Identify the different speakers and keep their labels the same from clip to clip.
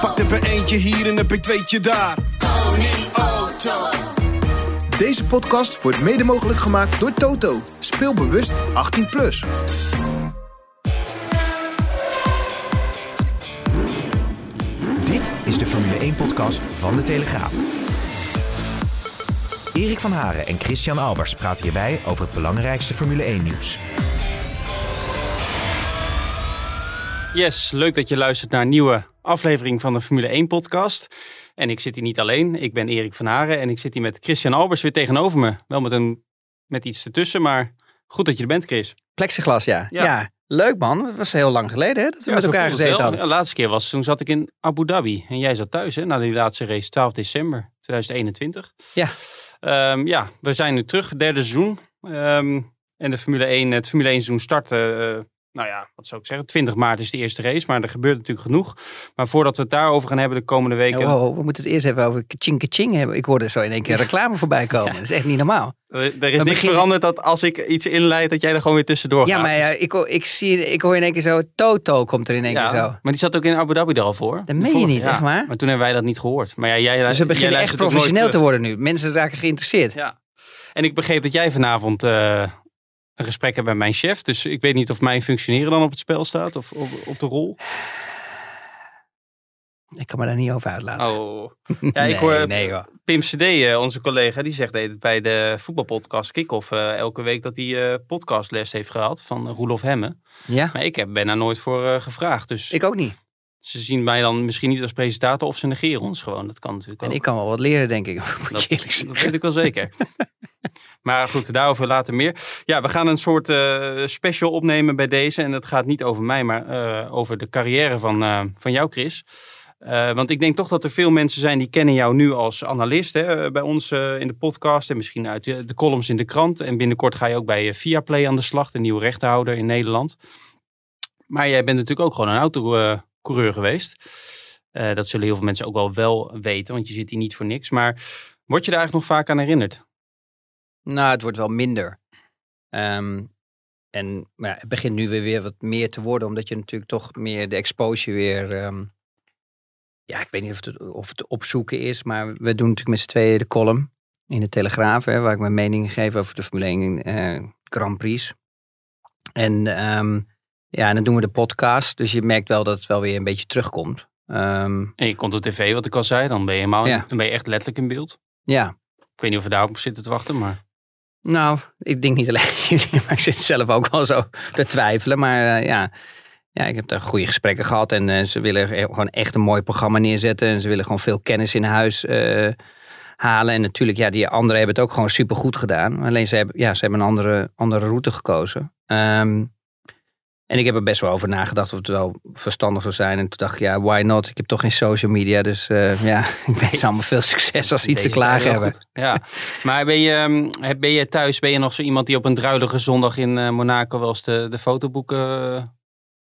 Speaker 1: Pak er eentje hier en een per tweetje daar.
Speaker 2: Koning Otto.
Speaker 3: Deze podcast wordt mede mogelijk gemaakt door Toto. Speel bewust 18+. Plus.
Speaker 4: Dit is de Formule 1-podcast van De Telegraaf. Erik van Haren en Christian Albers praten hierbij over het belangrijkste Formule 1-nieuws.
Speaker 5: Yes, leuk dat je luistert naar een nieuwe aflevering van de Formule 1-podcast. En ik zit hier niet alleen, ik ben Erik van Haren en ik zit hier met Christian Albers weer tegenover me. Wel met, een, met iets ertussen, maar goed dat je er bent, Chris.
Speaker 6: Plexiglas, ja.
Speaker 5: Ja.
Speaker 6: ja. leuk man. Het was heel lang geleden hè, dat we
Speaker 5: Ja,
Speaker 6: met elkaar gezeten hadden.
Speaker 5: De laatste keer was, toen zat ik in Abu Dhabi. En jij zat thuis, hè, na die laatste race, 12 december 2021.
Speaker 6: Ja.
Speaker 5: Ehm, ja, we zijn nu terug, derde seizoen. Ehm, en de Formule 1, het Formule 1 seizoen start, eh, nou ja, wat zou ik zeggen, 20 maart is de eerste race. Maar er gebeurt natuurlijk genoeg. Maar voordat we het daarover gaan hebben de komende weken...
Speaker 6: Wow, we moeten het eerst even over kaching kaching hebben. Ik hoorde zo in één keer reclame voorbij komen. Dat is echt niet normaal.
Speaker 5: Er, is niks veranderd dat als ik iets inleid, dat jij er gewoon weer tussendoor
Speaker 6: Ja,
Speaker 5: gaat.
Speaker 6: maar ja, ik, hoor- ik, zie, ik hoor in één keer zo, Toto komt er in één
Speaker 5: Ja,
Speaker 6: keer zo.
Speaker 5: Maar die zat ook in Abu Dhabi er al voor.
Speaker 6: Dat meen je niet, echt waar?
Speaker 5: Maar toen hebben wij dat niet gehoord. Maar ja, jij,
Speaker 6: Dus we
Speaker 5: jij
Speaker 6: beginnen echt professioneel te worden nu. Mensen raken geïnteresseerd.
Speaker 5: Ja. En ik begreep dat jij vanavond eh, een gesprek hebt met mijn chef. Dus ik weet niet of mijn functioneren dan op het spel staat of op, op de rol.
Speaker 6: Ik kan me daar niet over uitlaten.
Speaker 5: Oh. Ja,
Speaker 6: nee,
Speaker 5: ik hoor
Speaker 6: nee.
Speaker 5: Pim CD, eh, onze collega, die zegt bij de voetbalpodcast Kick-Off eh, elke week dat hij eh, podcastles heeft gehad van Roelof Hemme.
Speaker 6: Ja,
Speaker 5: Maar ik heb, ben daar nooit voor gevraagd. Dus
Speaker 6: ik ook niet.
Speaker 5: Ze zien mij dan misschien niet als presentator of ze negeren ons gewoon. Dat kan natuurlijk ook.
Speaker 6: En ik kan wel wat leren, denk ik.
Speaker 5: Dat, weet ik wel zeker. maar goed, daarover later meer. Ja, we gaan een soort eh, special opnemen bij deze. En dat gaat niet over mij, maar eh, over de carrière van, eh, van jou, Chris. Want ik denk toch dat er veel mensen zijn die kennen jou nu als analist hè, bij ons in de podcast. En misschien uit de, de columns in de krant. En binnenkort ga je ook bij Viaplay aan de slag, de nieuwe rechterhouder in Nederland. Maar jij bent natuurlijk ook gewoon een autocoureur geweest. Eh, dat zullen heel veel mensen ook wel wel weten, want je zit hier niet voor niks. Maar word je daar eigenlijk nog vaak aan herinnerd?
Speaker 6: Nou, het wordt wel minder. Ehm, en maar ja, het begint nu weer, weer wat meer te worden, omdat je natuurlijk toch meer de exposure weer. ehm, ja, ik weet niet of het, of het opzoeken is, maar we doen natuurlijk met z'n tweeën de column in de Telegraaf, hè, waar ik mijn mening geef over de Formule 1 eh, Grand Prix. En ehm, ja, en dan doen we de podcast, dus je merkt wel dat het wel weer een beetje terugkomt. Ehm,
Speaker 5: En je komt op tv, wat ik al zei, dan ben je, helemaal,
Speaker 6: Ja.
Speaker 5: dan ben je echt letterlijk in beeld.
Speaker 6: ja,
Speaker 5: Ik weet niet of we daarop zitten te wachten, maar
Speaker 6: Nou, ik denk niet alleen jullie, maar ik zit zelf ook wel zo te twijfelen. Maar eh, ja. ja, ik heb daar goede gesprekken gehad. En eh, ze willen gewoon echt een mooi programma neerzetten. En ze willen gewoon veel kennis in huis eh, halen. En natuurlijk, ja, die anderen hebben het ook gewoon supergoed gedaan. Alleen ze hebben, ja, ze hebben een andere, andere route gekozen. Ehm, en ik heb er best wel over nagedacht of het wel verstandig zou zijn. En toen dacht ik, ja, why not? Ik heb toch geen social media. Dus eh, ja, ik wens allemaal veel succes als ze iets te klagen
Speaker 5: wel
Speaker 6: hebben.
Speaker 5: goed. Ja, maar ben je, ehm, ben je thuis, ben je nog zo iemand die op een druilige zondag in eh, Monaco wel eens de, de fotoboeken, eh,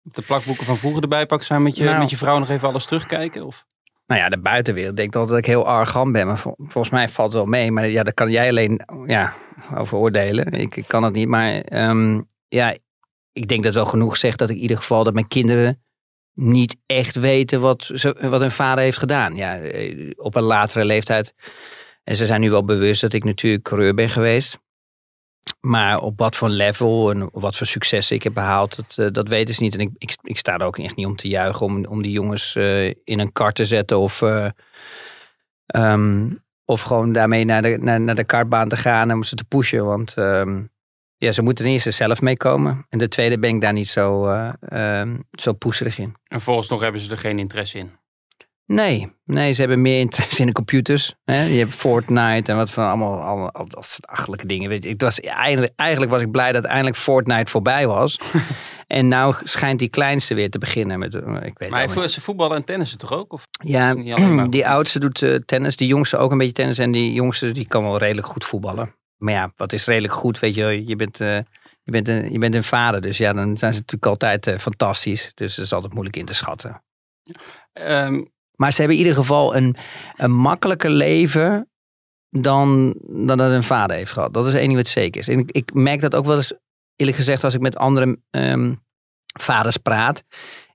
Speaker 5: de plakboeken van vroeger erbij pakt? Zijn met je,
Speaker 6: Nou.
Speaker 5: met je vrouw nog even alles terugkijken? Of?
Speaker 6: Nou ja, de buitenwereld denkt altijd dat ik heel arrogant ben. Maar vol- volgens mij valt het wel mee. Maar ja, daar kan jij alleen ja, over oordelen. Ik, ik kan het niet. Maar ehm, ja, ik denk dat wel genoeg zegt dat ik in ieder geval dat mijn kinderen niet echt weten wat, wat hun vader heeft gedaan. Ja, eh, op een latere leeftijd. En ze zijn nu wel bewust dat ik natuurlijk coureur ben geweest. Maar op wat voor level en wat voor successen ik heb behaald, dat, eh, dat weten ze niet. En ik, ik, ik sta er ook echt niet om te juichen om, om die jongens eh, in een kart te zetten of, eh, ehm, of gewoon daarmee naar de, naar, naar de kartbaan te gaan en om ze te pushen. Want ehm, ja, ze moeten ten eerste zelf meekomen. En de tweede ben ik daar niet zo, ehm, zo poeserig in.
Speaker 5: En volgens nog hebben ze er geen interesse in.
Speaker 6: Nee, nee, ze hebben meer interesse in de computers. Hè? Je hebt Fortnite en wat van allemaal, allemaal al dat soort achterlijke dingen. Weet je, ik was, eigenlijk, eigenlijk was ik blij dat eindelijk Fortnite voorbij was. En nou schijnt die kleinste weer te beginnen met, eh, ik weet
Speaker 5: Maar hij ze voetballen en tennissen toch ook? Of
Speaker 6: Ja, die oudste doet eh, tennis, die jongste ook een beetje tennis. En die jongste die kan wel redelijk goed voetballen. Maar ja, wat is redelijk goed, weet je, je bent, eh, je bent, een, je bent een vader. Dus ja, dan zijn ze natuurlijk altijd eh, fantastisch. Dus dat is altijd moeilijk in te schatten.
Speaker 5: Ehm,
Speaker 6: Maar ze hebben in ieder geval een, een makkelijker leven dan, dan dat een vader heeft gehad. Dat is één ding wat zeker is. En ik, ik merk dat ook wel eens, eerlijk gezegd, als ik met andere ehm, vaders praat,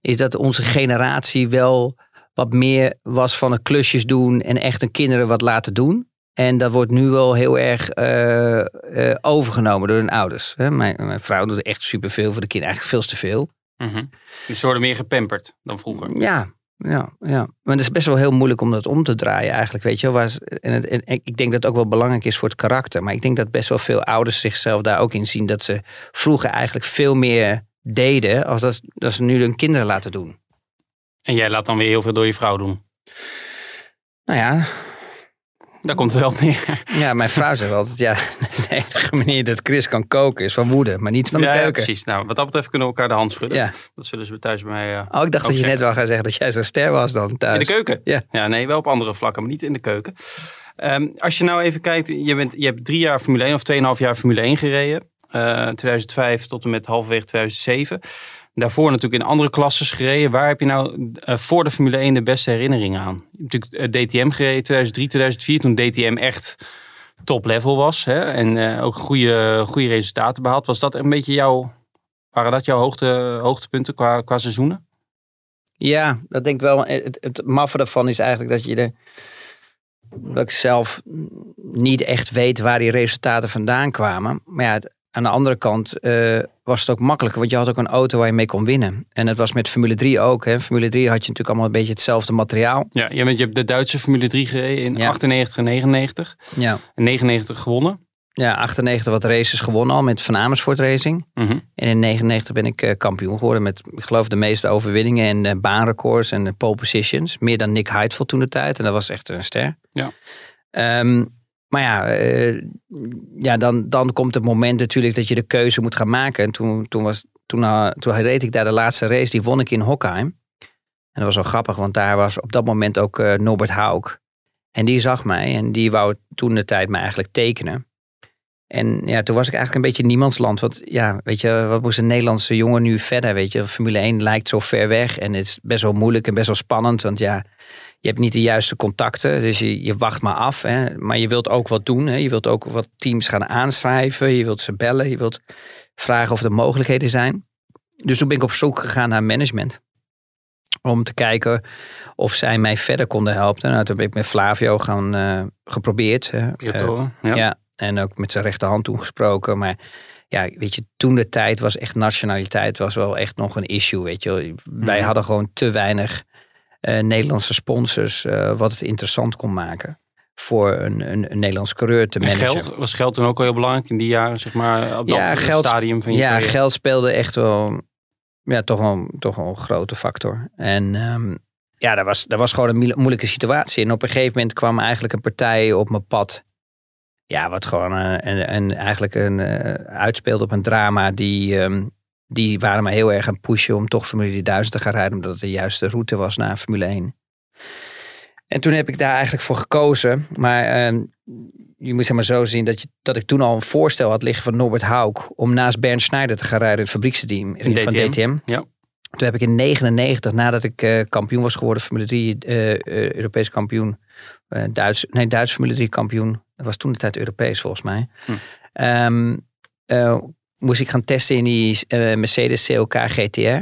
Speaker 6: is dat onze generatie wel wat meer was van een klusjes doen en echt hun kinderen wat laten doen. En dat wordt nu wel heel erg eh, eh, overgenomen door hun ouders. Hè, Mijn, mijn vrouw doet echt superveel voor de kinderen, eigenlijk veel te veel.
Speaker 5: mhm. Dus ze worden meer gepamperd dan vroeger.
Speaker 6: Ja, ja, ja. Maar het is best wel heel moeilijk om dat om te draaien eigenlijk, weet je wel. Het- en ik denk dat het ook wel belangrijk is voor het karakter. Maar ik denk dat best wel veel ouders zichzelf daar ook in zien. Dat ze vroeger eigenlijk veel meer deden als dat, dat ze nu hun kinderen laten doen.
Speaker 5: En jij laat dan weer heel veel door je vrouw doen.
Speaker 6: Nou ja,
Speaker 5: Daar komt het wel op neer.
Speaker 6: ja mijn vrouw zegt altijd, ja, de enige manier dat Chris kan koken is van woede, maar niet van de
Speaker 5: ja, ja,
Speaker 6: keuken.
Speaker 5: precies. Nou, wat dat betreft kunnen we elkaar de hand schudden.
Speaker 6: Ja.
Speaker 5: Dat zullen ze thuis bij mij... eh,
Speaker 6: Oh, ik dacht dat je net wel gaat zeggen dat jij zo'n ster was dan thuis.
Speaker 5: In de keuken?
Speaker 6: Ja.
Speaker 5: nee, wel op andere vlakken, maar niet in de keuken. Ehm, als je nou even kijkt, je, bent, je hebt drie jaar Formule 1 of 2,5 jaar Formule 1 gereden. Eh 2005 tot en met halverwege 2007. Daarvoor natuurlijk in andere klasses gereden. Waar heb je nou eh, voor de Formule 1 de beste herinneringen aan? Je hebt natuurlijk eh, DTM gereden 2003, 2004. Toen DTM echt top level was. Hè? En eh, ook goede, goede resultaten behaald. Was dat een beetje jouw... Waren dat jouw hoogte, hoogtepunten qua, qua seizoenen?
Speaker 6: Ja, dat denk ik wel. Het, het maffe daarvan is eigenlijk dat je er dat ik zelf niet echt weet waar die resultaten vandaan kwamen. Maar ja, aan de andere kant was het ook makkelijker, want je had ook een auto waar je mee kon winnen. En het was met Formule 3 ook. Hè. Formule 3 had je natuurlijk allemaal een beetje hetzelfde materiaal.
Speaker 5: Ja, je, bent, je hebt de Duitse Formule 3 gereden in
Speaker 6: Ja.
Speaker 5: 98 en 99.
Speaker 6: Ja.
Speaker 5: En 99 gewonnen.
Speaker 6: Ja, 98 wat races gewonnen al met Van Amersfoort Racing.
Speaker 5: Mhm.
Speaker 6: En in 99 ben ik eh, kampioen geworden met, ik geloof, de meeste overwinningen en eh, baanrecords en pole positions. Meer dan Nick Heidfeld toen de tijd. En dat was echt een ster.
Speaker 5: Ja.
Speaker 6: Ehm, maar ja, eh, ja dan, dan komt het moment natuurlijk dat je de keuze moet gaan maken. En toen, toen, was, toen, uh, toen reed ik daar de laatste race, die won ik in Hockheim. En dat was wel grappig, want daar was op dat moment ook eh, Norbert Hauk. En die zag mij en die wou toen de tijd mij eigenlijk tekenen. En ja, toen was ik eigenlijk een beetje niemandsland. Want ja, weet je, wat moest een Nederlandse jongen nu verder? Weet je, Formule 1 lijkt zo ver weg. En het is best wel moeilijk en best wel spannend. Want ja, je hebt niet de juiste contacten. Dus je, je wacht maar af. Hè. Maar je wilt ook wat doen. Hè. Je wilt ook wat teams gaan aanschrijven. Je wilt ze bellen. Je wilt vragen of er mogelijkheden zijn. Dus toen ben ik op zoek gegaan naar management. Om te kijken of zij mij verder konden helpen. Nou, toen ben ik met Flavio gaan uh, geprobeerd. hè. Eh,
Speaker 5: ja.
Speaker 6: ja, en ook met zijn rechterhand toen gesproken. Maar ja, weet je, toen de tijd was echt nationaliteit was wel echt nog een issue, weet je. Wij
Speaker 5: Mhm.
Speaker 6: hadden gewoon te weinig eh, Nederlandse sponsors eh, wat het interessant kon maken voor een, een, een Nederlands coureur te
Speaker 5: En
Speaker 6: managen.
Speaker 5: geld, was geld toen ook al heel belangrijk in die jaren, zeg maar, op dat
Speaker 6: Ja, geld-
Speaker 5: stadium van je
Speaker 6: Ja, geld speelde echt wel, ja, toch wel, toch wel een grote factor. En ehm, ja, dat was, dat was gewoon een moe- moeilijke situatie. En op een gegeven moment kwam eigenlijk een partij op mijn pad. Ja, wat gewoon eh, een, een, eigenlijk een, eh, uitspeelde op een drama. Die, ehm, die waren me heel erg aan het pushen om toch Formule 1000 te gaan rijden. Omdat het de juiste route was naar Formule 1. En toen heb ik daar eigenlijk voor gekozen. Maar ehm, je moet zeg maar zo zien dat, je, dat ik toen al een voorstel had liggen van Norbert Hauk. Om naast Bernd Schneider te gaan rijden in het fabrieksteam
Speaker 5: In
Speaker 6: van
Speaker 5: DTM.
Speaker 6: DTM.
Speaker 5: Ja.
Speaker 6: Toen heb ik in 99, nadat ik eh, kampioen was geworden, Formule 3, eh, eh, Europees kampioen. eh, Duits, nee, Duits Formule 3 kampioen. Dat was toen de tijd Europees volgens mij.
Speaker 5: Hm.
Speaker 6: Ehm, eh, moest ik gaan testen in die eh, Mercedes CLK GTR.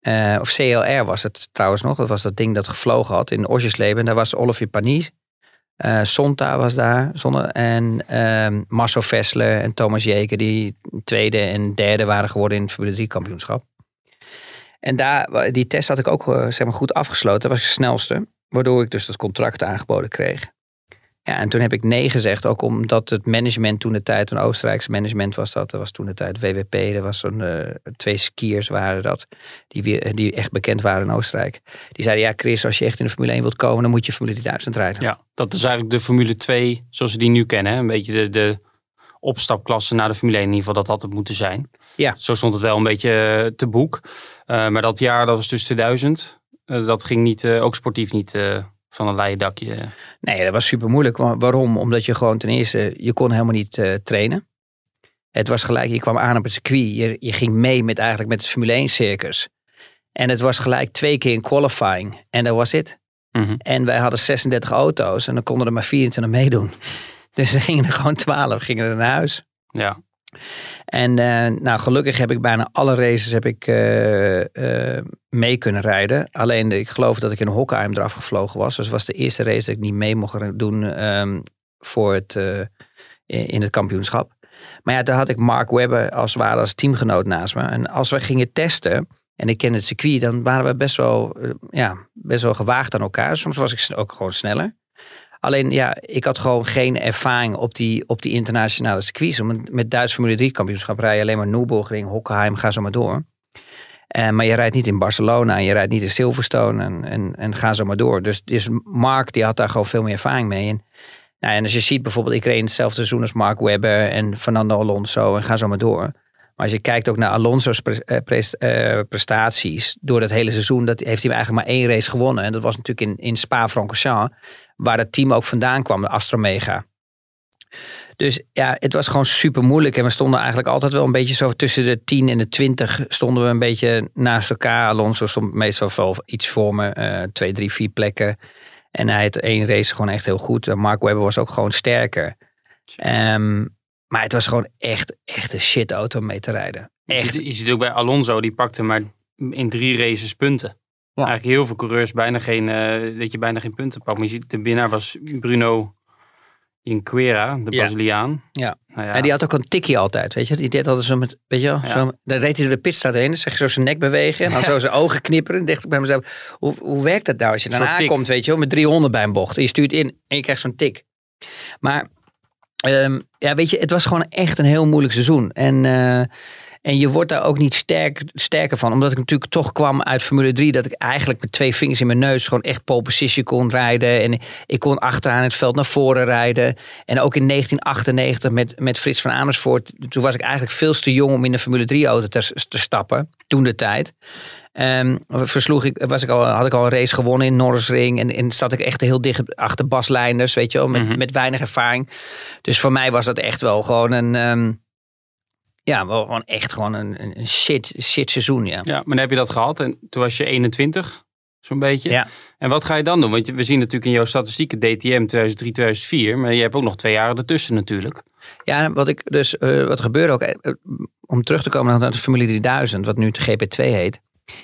Speaker 6: Eh, of CLR was het trouwens nog. Dat was dat ding dat gevlogen had in Osjesleben. En daar was Olivier Panis. eh Sonta was daar. Zonne, en ehm Marcel Vessler en Thomas Jeker. Die tweede en derde waren geworden in het Formule 3 kampioenschap. En daar, die test had ik ook zeg maar, goed afgesloten. Dat was de snelste. Waardoor ik dus dat contract aangeboden kreeg. Ja, en toen heb ik nee gezegd. Ook omdat het management toen de tijd, een Oostenrijkse management was dat. Dat was toen de tijd WWP. Er was zo'n eh, twee skiers waren dat. Die, weer, die echt bekend waren in Oostenrijk. Die zeiden, ja Chris, als je echt in de Formule 1 wilt komen, dan moet je Formule 1000 rijden.
Speaker 5: Ja, dat is eigenlijk de Formule 2 zoals we die nu kennen. hè. Een beetje de, de opstapklasse naar de Formule 1. In ieder geval, dat had het moeten zijn.
Speaker 6: Ja.
Speaker 5: Zo stond het wel een beetje eh, te boek. Eh, maar dat jaar, dat was dus 2000. eh, dat ging niet, eh, ook sportief niet eh, van een leien dakje.
Speaker 6: Nee, dat was super moeilijk. Waarom? Omdat je gewoon ten eerste, je kon helemaal niet eh, trainen. Het was gelijk, je kwam aan op het circuit. Je, je ging mee met eigenlijk met het Formule 1 circus. En het was gelijk twee keer in qualifying. En dat was het.
Speaker 5: Mhm.
Speaker 6: En wij hadden 36 auto's en dan konden er maar 24 meedoen. Dus er gingen er gewoon 12, gingen er naar huis.
Speaker 5: Ja,
Speaker 6: En eh, nou, gelukkig heb ik bijna alle races heb ik, eh, eh, mee kunnen rijden. Alleen ik geloof dat ik in Hockenheim eraf gevlogen was. Dus het was de eerste race dat ik niet mee mocht doen ehm, voor het, in het kampioenschap. Maar ja, daar had ik Mark Webber als ware als teamgenoot naast me. En als we gingen testen en ik ken het circuit, dan waren we best wel, ja, best wel gewaagd aan elkaar. Soms was ik ook gewoon sneller. Alleen ja, ik had gewoon geen ervaring op die, op die internationale circuits. Want Met Duits Formule 3 kampioenschap rij je alleen maar Nürburgring, Hockenheim, ga zo maar door. Eh, maar je rijdt niet in Barcelona en je rijdt niet in Silverstone en, en, en ga zo maar door. Dus, dus Mark die had daar gewoon veel meer ervaring mee. En, nou, en als je ziet bijvoorbeeld, ik reed in hetzelfde seizoen als Mark Webber en Fernando Alonso en ga zo maar door. Maar als je kijkt ook naar Alonso's eh, eh, prestaties door dat hele seizoen, dat heeft hij eigenlijk maar één race gewonnen. En dat was natuurlijk in, in Spa-Francorchamps, waar het team ook vandaan kwam, de Astromega. Dus ja, het was gewoon super moeilijk. En we stonden eigenlijk altijd wel een beetje zo tussen de 10 en de 20 stonden we een beetje naast elkaar. Alonso stond meestal wel iets voor me, eh, twee, drie, vier plekken. En hij had één race gewoon echt heel goed. En Mark Webber was ook gewoon sterker. Ehm, maar het was gewoon echt, echt een shit auto om mee te rijden.
Speaker 5: je
Speaker 6: Echt.
Speaker 5: ziet, je ziet ook bij Alonso, die pakte maar in drie races punten.
Speaker 6: Ja.
Speaker 5: Eigenlijk heel veel coureurs bijna geen, eh, dat je bijna geen punten pakt. Maar je ziet, de winnaar was Bruno Inquera, de
Speaker 6: Ja.
Speaker 5: Braziliaan.
Speaker 6: Ja.
Speaker 5: Nou ja.
Speaker 6: En die had ook een tikkie altijd, weet je. Die deed altijd zo met, weet je wel,
Speaker 5: Ja.
Speaker 6: zo, dan reed hij door de pitstraat heen. Dan zag je zo zijn nek bewegen en dan zo zijn ogen knipperen. En dacht ik bij mezelf, hoe, hoe werkt dat nou als je dan aankomt, weet je wel, met 300 bij een bocht. En je stuurt in en je krijgt zo'n tik. Maar, ehm, ja, weet je, het was gewoon echt een heel moeilijk seizoen. En, eh, en je wordt daar ook niet sterk, sterker van. Omdat ik natuurlijk toch kwam uit Formule 3. Dat ik eigenlijk met twee vingers in mijn neus gewoon echt pole position kon rijden. En ik kon achteraan het veld naar voren rijden. En ook in 1998 met, met Frits van Amersfoort. Toen was ik eigenlijk veel te jong om in de Formule 3 auto te, te stappen. Toen de tijd. Ehm, versloeg ik, was ik al, had ik al een race gewonnen in Norrisring. En, en zat ik echt heel dicht achter Bas Leinders, weet je wel, met,
Speaker 5: Mhm.
Speaker 6: met weinig ervaring. Dus voor mij was dat echt wel gewoon een, ehm, ja, wel gewoon echt gewoon een, een- shit, shit seizoen, ja.
Speaker 5: Ja, maar dan heb je dat gehad en toen was je 21, zo'n beetje.
Speaker 6: Ja.
Speaker 5: En wat ga je dan doen? Want we zien natuurlijk in jouw statistieken DTM 2003, 2004. Maar je hebt ook nog twee jaren ertussen natuurlijk.
Speaker 6: Ja, wat ik dus, eh, wat gebeurde ook, eh, om terug te komen naar de Formule 3000, wat nu de GP2 heet.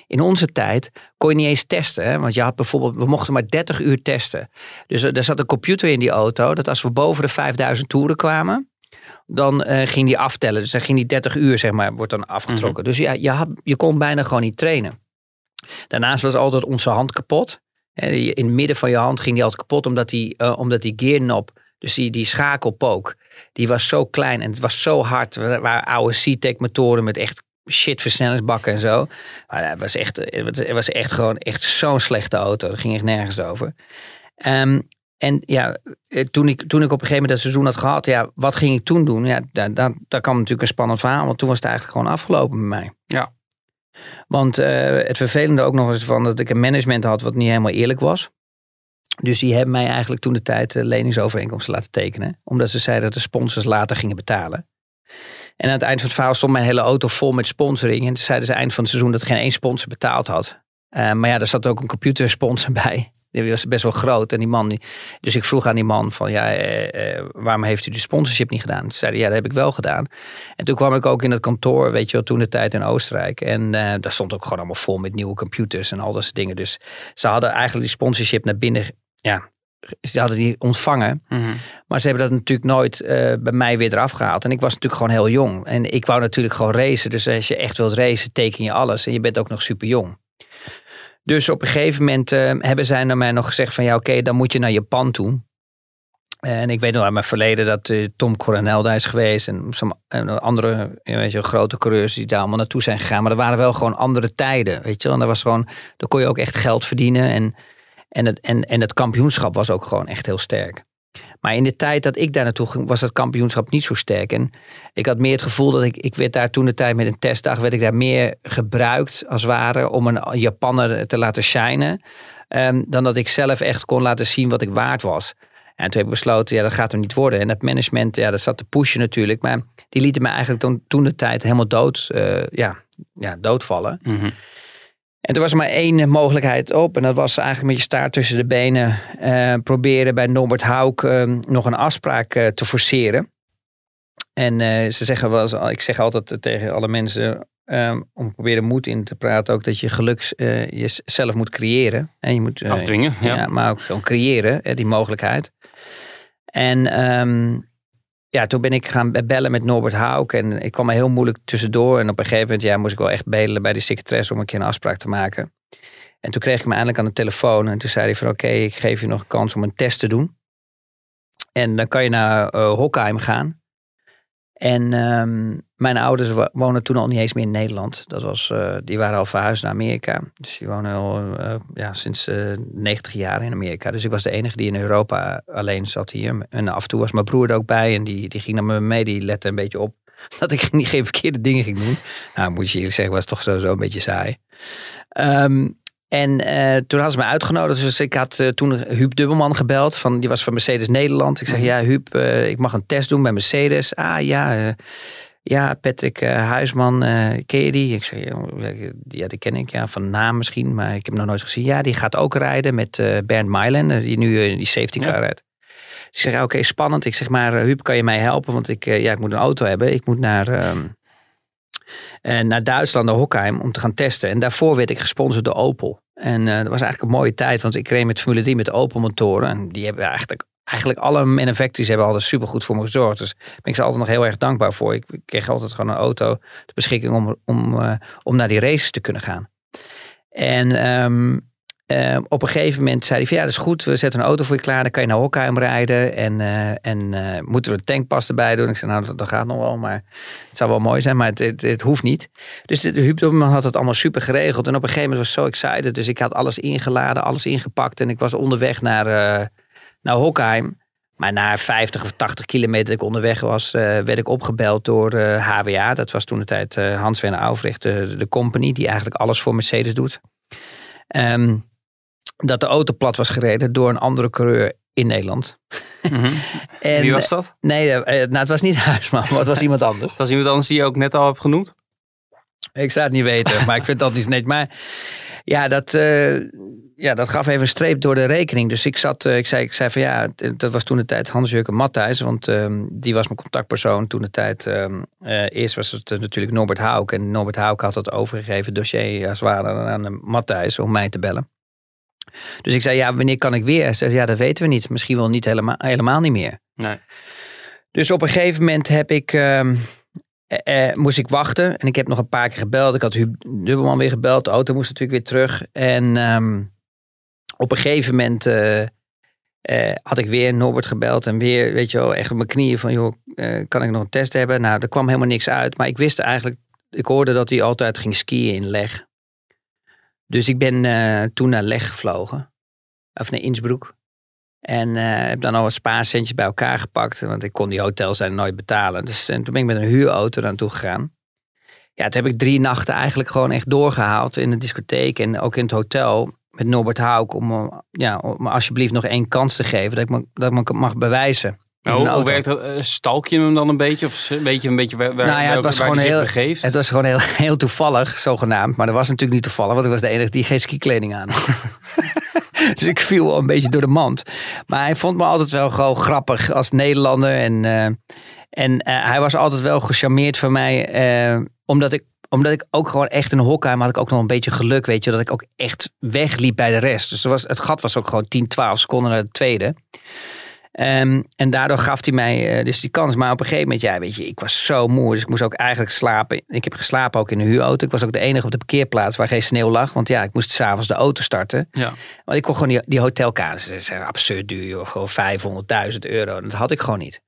Speaker 6: In onze tijd kon je niet eens testen, hè? want je had bijvoorbeeld, we mochten maar 30 uur testen. Dus er er zat een computer in die auto, dat als we boven de 5000 toeren kwamen, dan eh, ging die aftellen. Dus dan ging die 30 uur, zeg maar, wordt dan afgetrokken. Dus ja, je, had, je kon bijna gewoon niet trainen. Daarnaast was altijd onze hand kapot. In het midden van je hand ging die altijd kapot, omdat die, eh, omdat die gearknop, dus die, die schakelpook, die was zo klein en het was zo hard. Er waren oude C-Tech motoren met echt shit versnellingsbakken en zo. Maar het was echt, het was echt gewoon echt zo'n slechte auto. Dat ging echt nergens over. Ehm, en ja, eh, toen ik, toen ik op een gegeven moment dat seizoen had gehad, ja, wat ging ik toen doen? Ja, daar, daar, daar kwam natuurlijk een spannend verhaal, want toen was het eigenlijk gewoon afgelopen met mij.
Speaker 5: Ja.
Speaker 6: Want eh, het vervelende ook nog eens van dat ik een management had wat niet helemaal eerlijk was. Dus die hebben mij eigenlijk toen de tijd eh, leningsovereenkomsten laten tekenen. Omdat ze zeiden dat de sponsors later gingen betalen. En aan het eind van het verhaal stond mijn hele auto vol met sponsoring. En toen zeiden ze eind van het seizoen dat geen één sponsor betaald had. Maar ja, er zat ook een computersponsor bij. Die was best wel groot. En die man, die, dus ik vroeg aan die man van, ja, eh, eh, waarom heeft u de sponsorship niet gedaan? Toen zei hij, ja, dat heb ik wel gedaan. En toen kwam ik ook in het kantoor, weet je wel, toen de tijd in Oostenrijk. En eh, daar stond ook gewoon allemaal vol met nieuwe computers en al dat soort dingen. Dus ze hadden eigenlijk die sponsorship naar binnen, ja, ze hadden die ontvangen.
Speaker 5: Mhm.
Speaker 6: Maar ze hebben dat natuurlijk nooit eh, bij mij weer eraf gehaald. En ik was natuurlijk gewoon heel jong. En ik wou natuurlijk gewoon racen. Dus als je echt wilt racen, teken je alles. En je bent ook nog super jong. Dus op een gegeven moment eh, hebben zij naar mij nog gezegd van... ja, oké, dan moet je naar Japan toe. En ik weet nog uit mijn verleden dat eh, Tom Coronel daar is geweest. En, some, andere grote coureurs die daar allemaal naartoe zijn gegaan. Maar er waren wel gewoon andere tijden, weet je. En daar was gewoon, daar kon je ook echt geld verdienen. En, en, het, en, en het kampioenschap was ook gewoon echt heel sterk. Maar in de tijd dat ik daar naartoe ging, was dat kampioenschap niet zo sterk. En ik had meer het gevoel dat ik, ik werd daar toen de tijd met een testdag, werd ik daar meer gebruikt als ware om een Japanner te laten shinen. ehm, dan dat ik zelf echt kon laten zien wat ik waard was. En toen heb ik besloten, ja, dat gaat er niet worden. En het management, ja, dat zat te pushen natuurlijk. Maar die lieten me eigenlijk toen, toen de tijd helemaal dood, eh, ja, ja, doodvallen.
Speaker 5: Mhm.
Speaker 6: En er was maar één mogelijkheid op. En dat was eigenlijk met je staart tussen de benen eh, proberen bij Norbert Hauk eh, nog een afspraak eh, te forceren. En eh, ze zeggen wel, ik zeg altijd tegen alle mensen eh, om proberen moed in te praten ook dat je geluk jezelf moet creëren. En je moet,
Speaker 5: Afdwingen, ja.
Speaker 6: ja, maar ook gewoon creëren, hè, die mogelijkheid. En ehm, ja, toen ben ik gaan bellen met Norbert Hauk. En ik kwam er heel moeilijk tussendoor. En op een gegeven moment ja, moest ik wel echt bedelen bij de secretaresse om een keer een afspraak te maken. En toen kreeg ik me eindelijk aan de telefoon. En toen zei hij van oké, ik geef je nog een kans om een test te doen. En dan kan je naar eh Hockheim gaan. En ehm, mijn ouders wo- wonen toen al niet eens meer in Nederland. Dat was, eh, die waren al verhuisd naar Amerika. Dus die wonen al eh, ja, sinds eh 90 jaar in Amerika. Dus ik was de enige die in Europa alleen zat hier. En af en toe was mijn broer er ook bij. En die, die ging naar me mee. Die lette een beetje op dat ik niet geen verkeerde dingen ging doen. Nou, moet je eerlijk zeggen, was toch sowieso een beetje saai. Ehm, en toen hadden ze me uitgenodigd. Dus ik had toen Huub Dubbelman gebeld. Van, die was van Mercedes Nederland. Ik zeg, ja Huub, ik mag een test doen bij Mercedes. Ah ja, ja Patrick eh, Huisman, eh, ken je die? Ik zeg, ja, die ken ik. Ja, van naam misschien, maar ik heb hem nog nooit gezien. Ja, die gaat ook rijden met eh Bernd Meilen, die nu eh, die safety car
Speaker 5: Ja.
Speaker 6: rijdt. Ik zeg, oké, spannend. Ik zeg maar, Huub, kan je mij helpen? Want ik, ja, ik moet een auto hebben. Ik moet naar, ehm, eh, naar Duitsland, naar Hockheim, om te gaan testen. En daarvoor werd ik gesponsord door Opel. En dat was eigenlijk een mooie tijd, want ik reed met Formule 3 met Opel motoren. En die hebben eigenlijk, eigenlijk alle manufacturers hebben altijd supergoed voor me gezorgd. Dus ben ik ze altijd nog heel erg dankbaar voor. Ik kreeg altijd gewoon een auto ter beschikking om, om, eh, om naar die races te kunnen gaan. En ehm, eh, op een gegeven moment zei hij van ja, dat is goed. We zetten een auto voor je klaar. Dan kan je naar Hockheim rijden. En, eh, en moeten we een tankpas erbij doen? Ik zei nou, dat, gaat nog wel. Maar het zou wel mooi zijn, maar het, het, hoeft niet. Dus de, Dobberman had het allemaal super geregeld. En op een gegeven moment was ik zo excited. Dus ik had alles ingeladen, alles ingepakt. En ik was onderweg naar, naar Hockheim. Maar na 50 of 80 kilometer dat ik onderweg was, eh, werd ik opgebeld door eh, HWA. Dat was toen de tijd eh, Hans Werner Aufrecht, de, de company die eigenlijk alles voor Mercedes doet. Ehm, dat de auto plat was gereden door een andere coureur in Nederland.
Speaker 5: Mhm.
Speaker 6: En,
Speaker 5: Wie was dat?
Speaker 6: Nee, eh, nou, het was niet Huisman, maar het was iemand anders.
Speaker 5: Dat was iemand anders die je ook net al hebt genoemd?
Speaker 6: Ik zou het niet weten, maar ik vind dat niet net. Maar ja, dat, eh, ja, dat gaf even een streep door de rekening. Dus ik zat, eh, ik zei, ik zei van ja, dat was toen de tijd Hans-Jurgen Matthijs. Want ehm, die was mijn contactpersoon toen de tijd. ehm, eh, eerst was het eh, natuurlijk Norbert Hauk. En Norbert Hauk had het overgegeven dossier als het ware aan Matthijs om mij te bellen. Dus ik zei, ja, wanneer kan ik weer? Hij zei, ja, dat weten we niet. Misschien wel niet helemaal, helemaal niet meer.
Speaker 5: Nee.
Speaker 6: Dus op een gegeven moment heb ik, ehm, eh, eh, moest ik wachten. En ik heb nog een paar keer gebeld. Ik had Huub Dubbelman weer gebeld. De auto moest natuurlijk weer terug. En op een gegeven moment eh, eh, had ik weer Norbert gebeld. En weer, weet je wel, echt op mijn knieën van... joh, eh, kan ik nog een test hebben? Nou, er kwam helemaal niks uit. Maar ik wist eigenlijk... Ik hoorde dat hij altijd ging skiën in Leg. Dus ik ben toen naar Leg gevlogen. Of naar Innsbruck. En heb dan al wat spaarcentjes bij elkaar gepakt. Want ik kon die hotels nooit betalen. Dus en toen ben ik met een huurauto naartoe gegaan. Ja, toen heb ik drie nachten eigenlijk gewoon echt doorgehaald in de discotheek. En ook in het hotel met Norbert Hauk. Om, eh, ja, om me alsjeblieft nog één kans te geven. Dat ik me, dat ik me mag bewijzen.
Speaker 5: Nou, hoe werkt dat? Eh, Stalk je hem dan een beetje? Of weet je een beetje waar,
Speaker 6: Nou ja, het
Speaker 5: welke-
Speaker 6: was
Speaker 5: waar
Speaker 6: gewoon heel-
Speaker 5: begeeft?
Speaker 6: Het was gewoon heel, heel toevallig, zogenaamd. Maar dat was natuurlijk niet toevallig, want ik was de enige die geen skikleding aan had. dus ik viel wel een beetje door de mand. Maar hij vond me altijd wel gewoon grappig als Nederlander. En, eh, en hij was altijd wel gecharmeerd van mij. omdat ik omdat ik ook gewoon echt in Hockheim had ik ook nog een beetje geluk, weet je, dat ik ook echt wegliep bij de rest. Dus er was, het gat was ook gewoon 10, 12 seconden naar de tweede. Ehm, en daardoor gaf hij mij eh, dus die kans. Maar op een gegeven moment, ja, weet je, ik was zo moe. Dus ik moest ook eigenlijk slapen. Ik heb geslapen ook in een huurauto. Ik was ook de enige op de parkeerplaats waar geen sneeuw lag. Want ja, ik moest s'avonds de auto starten.
Speaker 5: Ja.
Speaker 6: Want ik kon gewoon die, die hotelkamers, dat zijn absurd duur, joh, gewoon 500.000 euro. Dat had ik gewoon niet.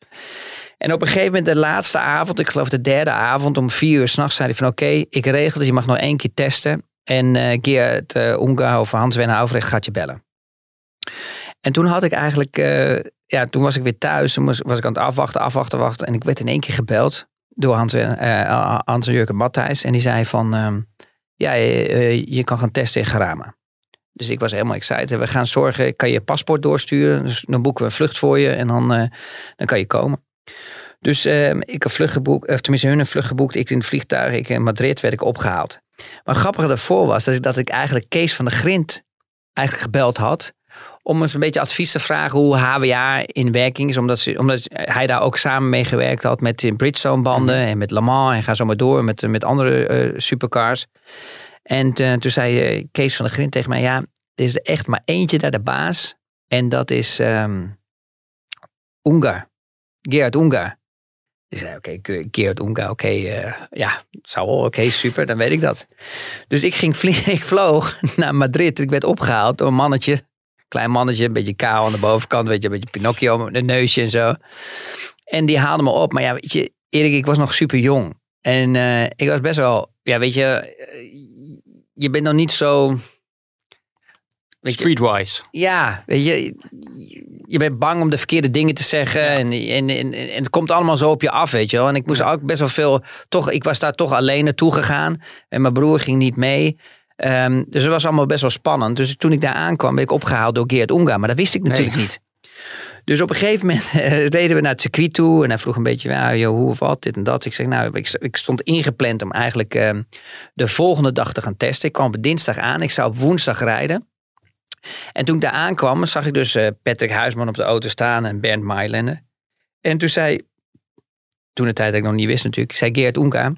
Speaker 6: En op een gegeven moment, de laatste avond, ik geloof de derde avond, om vier uur s'nachts, zei hij van oké, ik regel dat je mag nog één keer testen. En eh Geert uh, Unga of Hans Werner Aufrecht gaat je bellen. En toen had ik eigenlijk, eh, ja, toen was ik weer thuis. Toen was, ik aan het afwachten, afwachten, wachten. En ik werd in één keer gebeld door Hans, eh, Hans en Jurgen Matthijs. En die zei van, ehm, ja, je kan gaan testen in Garama. Dus ik was helemaal excited. We gaan zorgen, ik kan je paspoort doorsturen. Dus dan boeken we een vlucht voor je en dan, dan kan je komen. Dus ehm, ik heb een vlucht geboekt, of tenminste hun een vlucht geboekt. Ik in het vliegtuig, ik in Madrid werd ik opgehaald. Maar grappig daarvoor was dat ik, dat ik eigenlijk Kees van de Grint eigenlijk gebeld had. Om eens een beetje advies te vragen hoe HWA in werking is. Omdat, ze, omdat hij daar ook samen mee gewerkt had met Bridgestone banden. En met Le Mans en ga zo maar door met, met andere eh, supercars. En eh, toen zei eh, Kees van de Grint tegen mij. Ja, er is er echt maar eentje daar de baas. En dat is um, Ungar. Gerard Ungar. Ik zei, oké, okay, Geert Unga, oké, uh, ja, zou oké, super, dan weet ik dat. Dus ik ging vliegen, ik vloog naar Madrid. Ik werd opgehaald door een mannetje, klein mannetje, een beetje kaal aan de bovenkant, weet je, een beetje Pinocchio met een neusje en zo. En die haalde me op, maar ja, weet je, Erik, ik was nog super jong. En uh, ik was best wel, ja, weet je, eh, je bent nog niet zo
Speaker 5: Streetwise.
Speaker 6: Ja, weet je, je bent bang om de verkeerde dingen te zeggen. En, en, en, en, het komt allemaal zo op je af, weet je wel. En ik moest ook best wel veel, toch, ik was daar toch alleen naartoe gegaan. En mijn broer ging niet mee. Um, dus het was allemaal best wel spannend. Dus toen ik daar aankwam, ben ik opgehaald door Geert Unga. Maar dat wist ik natuurlijk niet. Dus op een gegeven moment reden we naar het circuit toe. En hij vroeg een beetje, ja, joh, hoe of wat, dit en dat. Ik zeg, nou, ik, ik stond ingepland om eigenlijk um, de volgende dag te gaan testen. Ik kwam op dinsdag aan. Ik zou op woensdag rijden. En toen ik daar aankwam, zag ik dus uh, Patrick Huisman op de auto staan en Bernd Mailende. En toen zei, toen de tijd dat ik nog niet wist natuurlijk, zei Geert Oenka,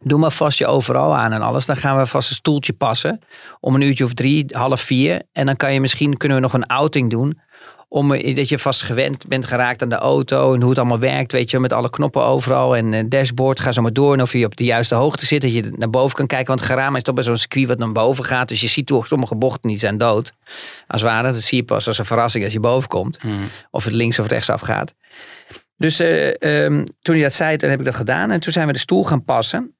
Speaker 6: doe maar vast je overal aan en alles. Dan gaan we vast een stoeltje passen om een uurtje of drie, half vier. En dan kan je misschien, kunnen we nog een outing doen om, dat je vast gewend bent geraakt aan de auto en hoe het allemaal werkt, weet je, met alle knoppen overal. En een dashboard, ga zo maar door. En of je op de juiste hoogte zit, dat je naar boven kan kijken, want Garama is toch bij zo'n circuit wat naar boven gaat, dus je ziet toch sommige bochten niet zijn dood, als het ware, dat zie je pas als een verrassing als je boven komt,
Speaker 5: Hmm.
Speaker 6: of het links of rechts af gaat. Dus uh, um, toen hij dat zei, toen heb ik dat gedaan. En toen zijn we de stoel gaan passen.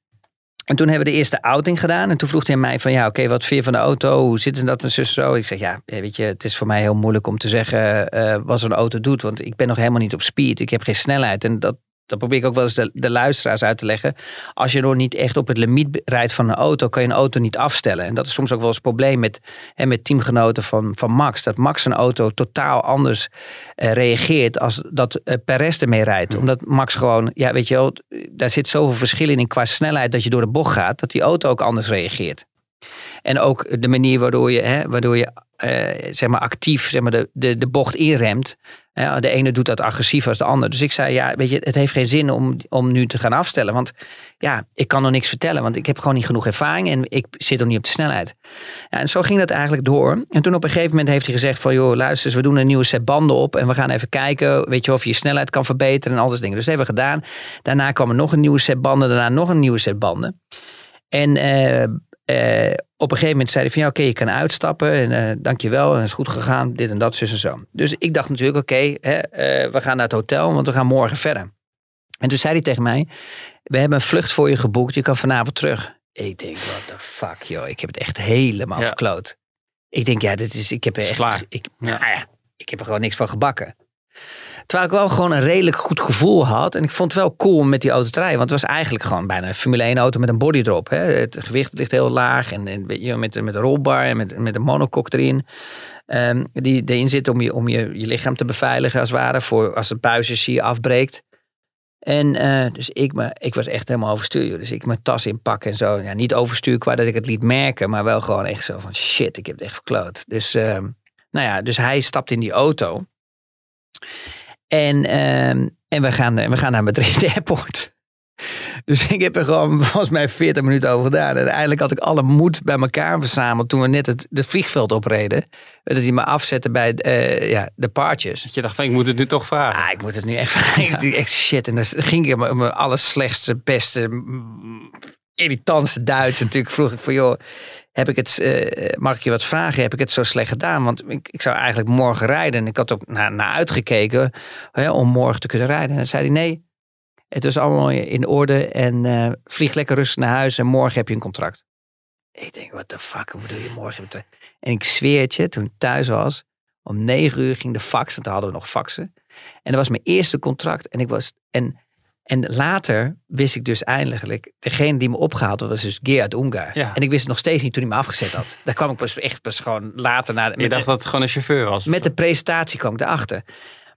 Speaker 6: En toen hebben we de eerste outing gedaan. En toen vroeg hij mij van, ja, oké, wat vind je van de auto? Hoe zit dat en zo? Ik zeg, ja, weet je, het is voor mij heel moeilijk om te zeggen uh, wat zo'n auto doet. Want ik ben nog helemaal niet op speed. Ik heb geen snelheid. En dat, dat probeer ik ook wel eens de, de luisteraars uit te leggen. Als je nog niet echt op het limiet rijdt van een auto, kan je een auto niet afstellen. En dat is soms ook wel eens het probleem met, hè, met teamgenoten van, van Max. Dat Max een auto totaal anders uh, reageert als dat uh, Perez ermee rijdt. Mm. Omdat Max gewoon, ja weet je wel, daar zit zoveel verschil in qua snelheid dat je door de bocht gaat, dat die auto ook anders reageert. En ook de manier waardoor je, hè, waardoor je uh, zeg maar actief zeg maar de, de, de bocht inremt. Ja, de ene doet dat agressief als de ander. Dus ik zei, ja, weet je, het heeft geen zin om, om nu te gaan afstellen. Want ja, ik kan nog niks vertellen. Want ik heb gewoon niet genoeg ervaring en ik zit nog niet op de snelheid. Ja, en zo ging dat eigenlijk door. En toen op een gegeven moment heeft hij gezegd van, joh, luister we doen een nieuwe set banden op. En we gaan even kijken, weet je, of je je snelheid kan verbeteren en al dingen. Dus dat hebben we gedaan. Daarna kwam er nog een nieuwe set banden. Daarna nog een nieuwe set banden. En uh, uh, op een gegeven moment zei hij van ja, oké, okay, je kan uitstappen en uh, dankjewel en het is goed gegaan, dit en dat, zus en zo. Dus ik dacht natuurlijk, oké, okay, uh, we gaan naar het hotel, want we gaan morgen verder. En toen zei hij tegen mij, we hebben een vlucht voor je geboekt, je kan vanavond terug. Ik denk, what the fuck joh, ik heb het echt helemaal ja. verkloot. Ik denk, ja, dit is, ik heb er echt. Ik, nou ja, ik heb er gewoon niks van gebakken. Terwijl ik wel gewoon een redelijk goed gevoel had. En ik vond het wel cool om met die auto te rijden. Want het was eigenlijk gewoon bijna een Formule 1 auto met een body drop. Hè. Het gewicht ligt heel laag. En, en weet je, met, met een rolbar en met, met een monocoque erin. Um, die erin zit om, je, om je, je lichaam te beveiligen als het ware. Voor als het buisje afbreekt. En uh, dus ik, ik was echt helemaal overstuur. Dus ik mijn tas inpakken en zo. Ja, niet overstuur qua dat ik het liet merken. Maar wel gewoon echt zo van shit, ik heb het echt verkloot. Dus, uh, nou ja, dus hij stapt in die auto. En, um, en we, gaan, we gaan naar Madrid Airport. Dus ik heb er gewoon volgens mij 40 minuten over gedaan. En uiteindelijk had ik alle moed bij elkaar verzameld toen we net het, het vliegveld opreden. Dat hij me afzette bij uh, ja, de paardjes.
Speaker 5: Dat je dacht van ik moet het nu toch vragen.
Speaker 6: Ah, ik moet het nu echt vragen. Ja. echt shit. En dan ging ik mijn, mijn allerslechtste, beste, irritantste Duits. natuurlijk vroeg ik van joh, heb ik het, uh, mag ik je wat vragen? Heb ik het zo slecht gedaan? Want ik, ik zou eigenlijk morgen rijden. En ik had ook naar, naar uitgekeken om morgen te kunnen rijden. En dan zei hij nee, het is allemaal in orde en uh, vlieg lekker rustig naar huis en morgen heb je een contract. Ik denk, what the fuck, hoe bedoel je morgen? En ik zweer je, toen ik thuis was, Om negen uur ging de fax, want toen hadden we nog faxen. En dat was mijn eerste contract. En, ik was, en, en later wist ik dus eindelijk, degene die me opgehaald had, was dus Gerard Ungar.
Speaker 5: Ja.
Speaker 6: En ik wist het nog steeds niet toen hij me afgezet had. Daar kwam ik pas echt pas gewoon later naar.
Speaker 5: Je dacht dat het gewoon een chauffeur was?
Speaker 6: met de presentatie kwam ik erachter.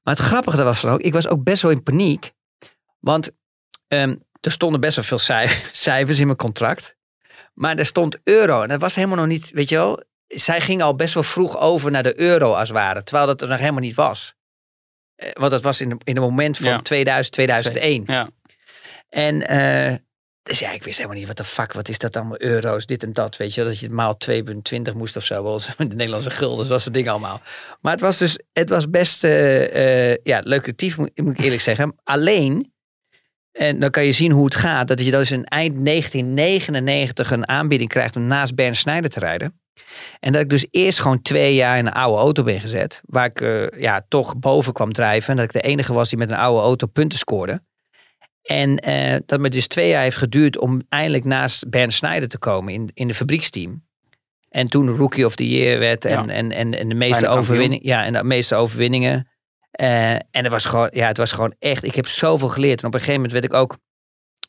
Speaker 6: Maar het grappige daar was van ook, ik was ook best wel in paniek. Want ehm, er stonden best wel veel cij- cijfers in mijn contract. Maar er stond euro. En dat was helemaal nog niet, weet je wel. Zij ging al best wel vroeg over naar de euro als het ware. Terwijl dat er nog helemaal niet was. Eh, Want dat was in, de, in het moment van
Speaker 5: Ja.
Speaker 6: 2000, 2001.
Speaker 5: Ja.
Speaker 6: En eh, dus ja, ik wist helemaal niet wat de fuck, wat is dat allemaal euro's, dit en dat, weet je, dat je het maal 2,20 moest of zo, wel, de Nederlandse gulden, dat soort dingen allemaal. Maar het was dus, het was best, eh, ja, lucratief moet, moet ik eerlijk zeggen. Alleen, en dan kan je zien hoe het gaat, dat je dus in eind 1999 een aanbieding krijgt om naast Bernd Snijder te rijden. En dat ik dus eerst gewoon twee jaar in een oude auto ben gezet. Waar ik eh, ja, toch boven kwam drijven. En dat ik de enige was die met een oude auto punten scoorde. En eh, dat me dus twee jaar heeft geduurd om eindelijk naast Bernd Snijder te komen in, in de fabrieksteam. En toen Rookie of the Year werd en,
Speaker 5: Ja.
Speaker 6: en, en, en de meeste overwinningen. Ja, en de meeste overwinningen. Eh, en het was, gewoon, ja, het was gewoon echt, ik heb zoveel geleerd. En op een gegeven moment werd ik ook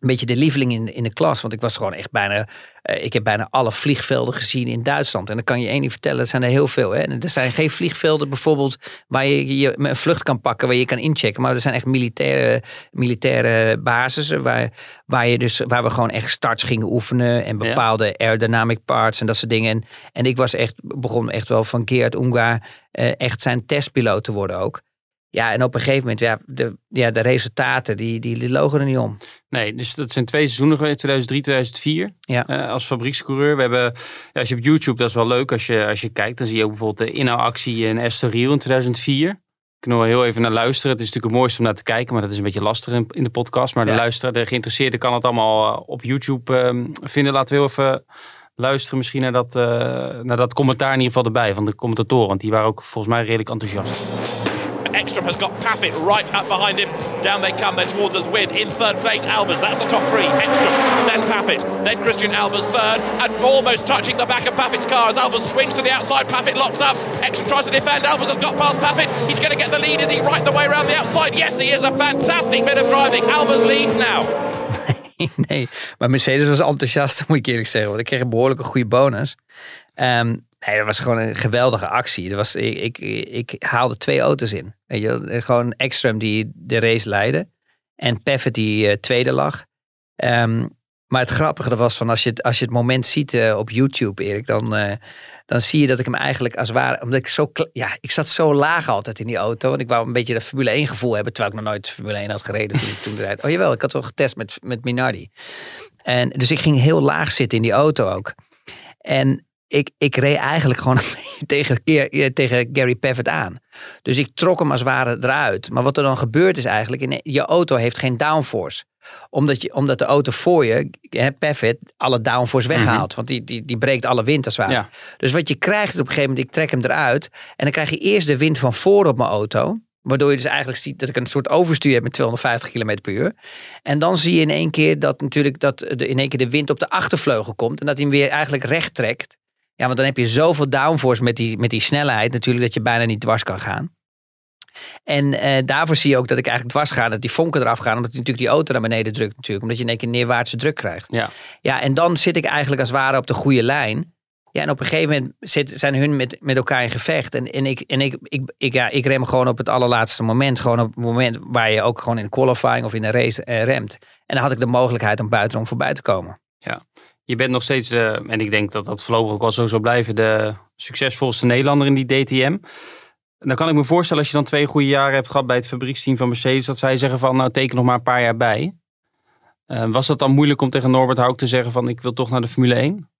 Speaker 6: een beetje de lieveling in, in de klas. Want ik was gewoon echt bijna, eh, ik heb bijna alle vliegvelden gezien in Duitsland. En dan kan je één ding vertellen, er zijn er heel veel. Hè? En er zijn geen vliegvelden bijvoorbeeld waar je, je een vlucht kan pakken, waar je kan inchecken. Maar er zijn echt militaire, militaire basissen waar, waar, je dus, waar we gewoon echt starts gingen oefenen. En
Speaker 5: Ja.
Speaker 6: bepaalde aerodynamic parts en dat soort dingen. En, en ik was echt, begon echt wel van Gerard Ungar eh, echt zijn testpiloot te worden ook. Ja, en op een gegeven moment, ja, de, ja, de resultaten, die, die, die logen er niet om.
Speaker 5: Nee, dus dat zijn twee seizoenen geweest, 2003, 2004.
Speaker 6: Ja.
Speaker 5: eh, als fabriekscoureur. We hebben, ja, als je op YouTube, dat is wel leuk als je, als je kijkt. Dan zie je ook bijvoorbeeld de inhaalactie in Estoril in 2004. Ik wel heel even naar luisteren. Het is natuurlijk het mooiste om naar te kijken, maar dat is een beetje lastig in, in de podcast. Maar de luisteraar, de geïnteresseerde kan het allemaal eh, op YouTube ehm, vinden. Laten we heel even luisteren misschien naar dat, eh, naar dat commentaar in ieder geval erbij van de commentatoren. Want die waren ook volgens mij redelijk enthousiast.
Speaker 7: Ekstrom has got Paffett right up behind him. Down they come, they're towards us with in third place Albers. That's the top three. Ekstrom, then Paffett, then Christian Albers third, and almost touching the back of Paffett's car as Albers swings to the outside. Paffett locks up. Ekstrom tries to defend. Albers has got past Paffett. He's going to get the lead. Is he right the way around the outside? Yes, he is. A fantastic bit of driving. Albers leads now.
Speaker 6: nee, maar Mercedes was enthousiast, moet ik eerlijk zeggen. Want ik kreeg een behoorlijke goede bonus. Ehm, nee, dat was gewoon een geweldige actie. Dat was, ik, ik, ik haalde twee auto's in. Weet je, gewoon Ekstrom die de race leidde. En Paffett die eh, tweede lag. Ehm, maar het grappige was van als je het, als je het moment ziet eh, op YouTube, Erik, dan, eh, dan zie je dat ik hem eigenlijk als ware, omdat ik zo, ja, ik zat zo laag altijd in die auto. Want ik wou een beetje dat Formule 1 gevoel hebben, terwijl ik nog nooit Formule 1 had gereden toen toen. Oh jawel, ik had wel getest met, met Minardi. En dus ik ging heel laag zitten in die auto ook. En ik, ik reed eigenlijk gewoon tegen, eh, tegen Gary Paffett aan. Dus ik trok hem als het ware eruit. Maar wat er dan gebeurt is eigenlijk, in, je auto heeft geen downforce. Omdat, je, omdat de auto voor je, hè, Paffett, alle downforce weghaalt. Want die, die, die breekt alle wind als het ware.
Speaker 5: Ja.
Speaker 6: Dus wat je krijgt op een gegeven moment, ik trek hem eruit. En dan krijg je eerst de wind van voor op mijn auto. Waardoor je dus eigenlijk ziet dat ik een soort overstuur heb met 250 km per uur. En dan zie je in één keer dat natuurlijk dat de, in één keer de wind op de achtervleugel komt. En dat hij hem weer eigenlijk recht trekt. Ja, want dan heb je zoveel downforce met die, met die snelheid natuurlijk dat je bijna niet dwars kan gaan. En eh, daarvoor zie je ook dat ik eigenlijk dwars ga, dat die vonken eraf gaan. Omdat natuurlijk die auto naar beneden drukt natuurlijk. Omdat je in één keer neerwaartse druk krijgt.
Speaker 5: Ja.
Speaker 6: Ja, en dan zit ik eigenlijk als het ware op de goede lijn. Ja, en op een gegeven moment zit, zijn hun met, met elkaar in gevecht. En, en, ik, en ik, ik, ik, ja, ik rem gewoon op het allerlaatste moment. Gewoon op het moment waar je ook gewoon in de qualifying of in de race eh, remt. En dan had ik de mogelijkheid om buitenom voorbij te komen.
Speaker 5: Je bent nog steeds, eh, en ik denk dat dat voorlopig ook wel zo zal blijven, de succesvolste Nederlander in die DTM. En dan kan ik me voorstellen, als je dan twee goede jaren hebt gehad bij het fabrieksteam van Mercedes, dat zij zeggen van, nou teken nog maar een paar jaar bij. Eh, was dat dan moeilijk om tegen Norbert Hauk te zeggen van, ik wil toch naar de Formule 1?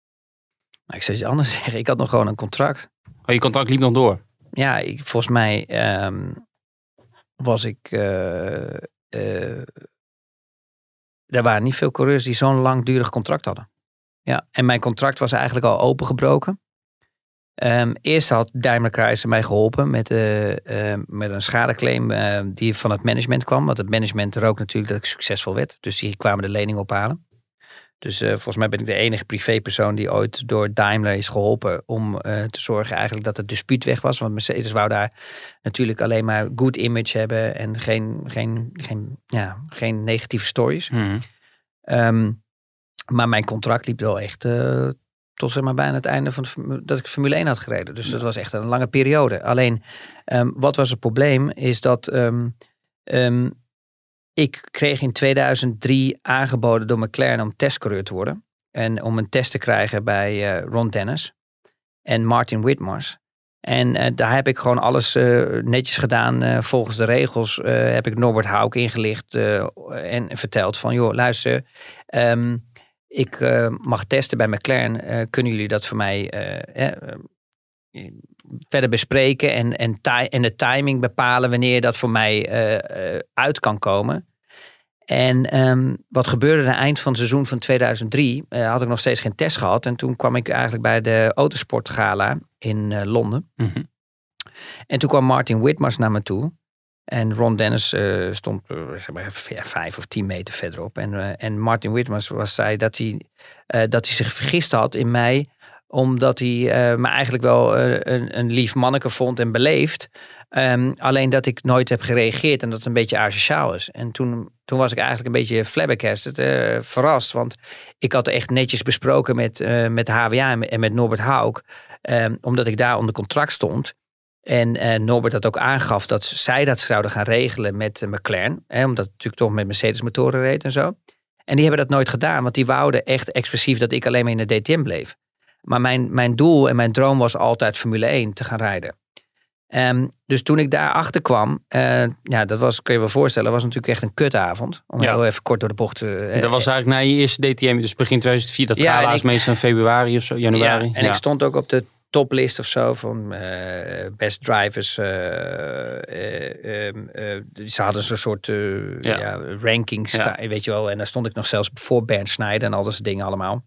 Speaker 6: Maar ik zou iets anders zeggen. Ik had nog gewoon een contract.
Speaker 5: Oh, je contract liep nog door.
Speaker 6: Ja, ik, volgens mij ehm, was ik. eh, er waren niet veel coureurs die zo'n langdurig contract hadden. Ja, en mijn contract was eigenlijk al opengebroken. Ehm eerst had Daimler Chrysler mij geholpen met, eh, met een schadeclaim eh, die van het management kwam. Want het management rook natuurlijk dat ik succesvol werd. Dus die kwamen de lening ophalen. Dus eh, volgens mij ben ik de enige privépersoon die ooit door Daimler is geholpen om eh, te zorgen eigenlijk dat het dispuut weg was. Want Mercedes wou daar natuurlijk alleen maar good image hebben en geen, geen, geen, ja, geen negatieve stories. Ehm, maar mijn contract liep wel echt eh, tot zeg maar bijna het einde van de, dat ik Formule 1 had gereden. Dus dat was echt een lange periode. Alleen, ehm, wat was het probleem? Is dat ehm, ehm, ik kreeg in 2003 aangeboden door McLaren om testcoureur te worden. En om een test te krijgen bij eh, Ron Dennis en Martin Whitmars. En eh, daar heb ik gewoon alles netjes gedaan volgens de regels. heb ik Norbert Hauk ingelicht en verteld van... joh, luister, ehm, ik eh, mag testen bij McLaren. Eh, kunnen jullie dat voor mij eh, verder bespreken... En, en, en de timing bepalen wanneer dat voor mij uit kan komen... En ehm, wat gebeurde aan het eind van het seizoen van 2003? eh, had ik nog steeds geen test gehad. En toen kwam ik eigenlijk bij de Autosport Gala in Londen.
Speaker 5: Mhm.
Speaker 6: En toen kwam Martin Whitmars naar me toe. En Ron Dennis eh, stond eh, zeg maar, vijf of tien meter verderop. En, eh, en Martin Whitmars was, zei dat hij, dat hij zich vergist had in mij. Omdat hij me eigenlijk wel een, een lief manneke vond en beleefd. Ehm, alleen dat ik nooit heb gereageerd en dat het een beetje asociaal is. En toen, toen was ik eigenlijk een beetje flabbergasted, verrast. Want ik had echt netjes besproken met, eh, met de HWA en met- Norbert Hauk. ehm, omdat ik daar onder contract stond. En eh, Norbert dat ook aangaf dat zij dat zouden gaan regelen met eh, McLaren. Hè, omdat het natuurlijk toch met Mercedes motoren reed en zo. En die hebben dat nooit gedaan, want die wouden echt expressief dat ik alleen maar in de DTM bleef. Maar mijn, mijn doel en mijn droom was altijd Formule 1 te gaan rijden. Ehm, dus toen ik daarachter kwam, eh, ja, dat was, kun je wel voorstellen, was natuurlijk echt een kutavond. Om
Speaker 5: Ja.
Speaker 6: heel even kort door de bocht te...
Speaker 5: En dat was eigenlijk na je eerste DTM, dus begin 2004. Dat
Speaker 6: Ja,
Speaker 5: gala is meestal in februari of zo, januari.
Speaker 6: Ja, en ik stond ook op de toplist of zo van eh, best drivers. eh, eh, ehm, eh, ze hadden zo'n soort
Speaker 5: Ja.
Speaker 6: ja. ranking, sta- weet je wel. En daar stond ik nog zelfs voor Bernd Schneider en al dat soort dingen allemaal.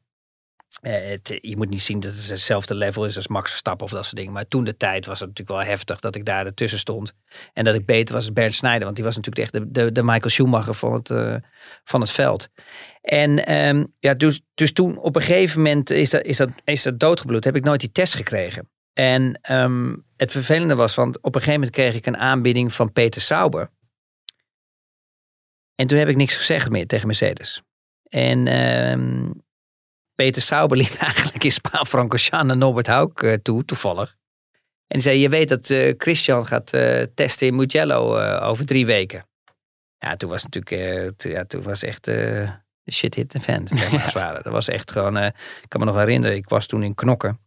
Speaker 6: Eh, het, je moet niet zien dat het hetzelfde level is als Max Verstappen of dat soort dingen. Maar toen de tijd was het natuurlijk wel heftig dat ik daar ertussen stond. En dat ik beter was als Bernd Schneider. Want die was natuurlijk echt de, de, de Michael Schumacher van het, eh, van het veld. En ehm, ja, dus, dus toen op een gegeven moment is dat, is, dat, is dat doodgebloed. Heb ik nooit die test gekregen. En ehm, het vervelende was, want op een gegeven moment kreeg ik een aanbieding van Peter Sauber. En toen heb ik niks gezegd meer tegen Mercedes. En ehm, Peter Sauber liep eigenlijk in Spa-Francorchamps naar Norbert Hauk eh, toe, toevallig. En die zei, je weet dat eh, Christian gaat eh, testen in Mugello eh, over drie weken. Ja, toen was natuurlijk, ja, toen was echt de shit hit de fan, zeg maar. Dat was echt gewoon, ik kan me nog herinneren, ik was toen in Knokken.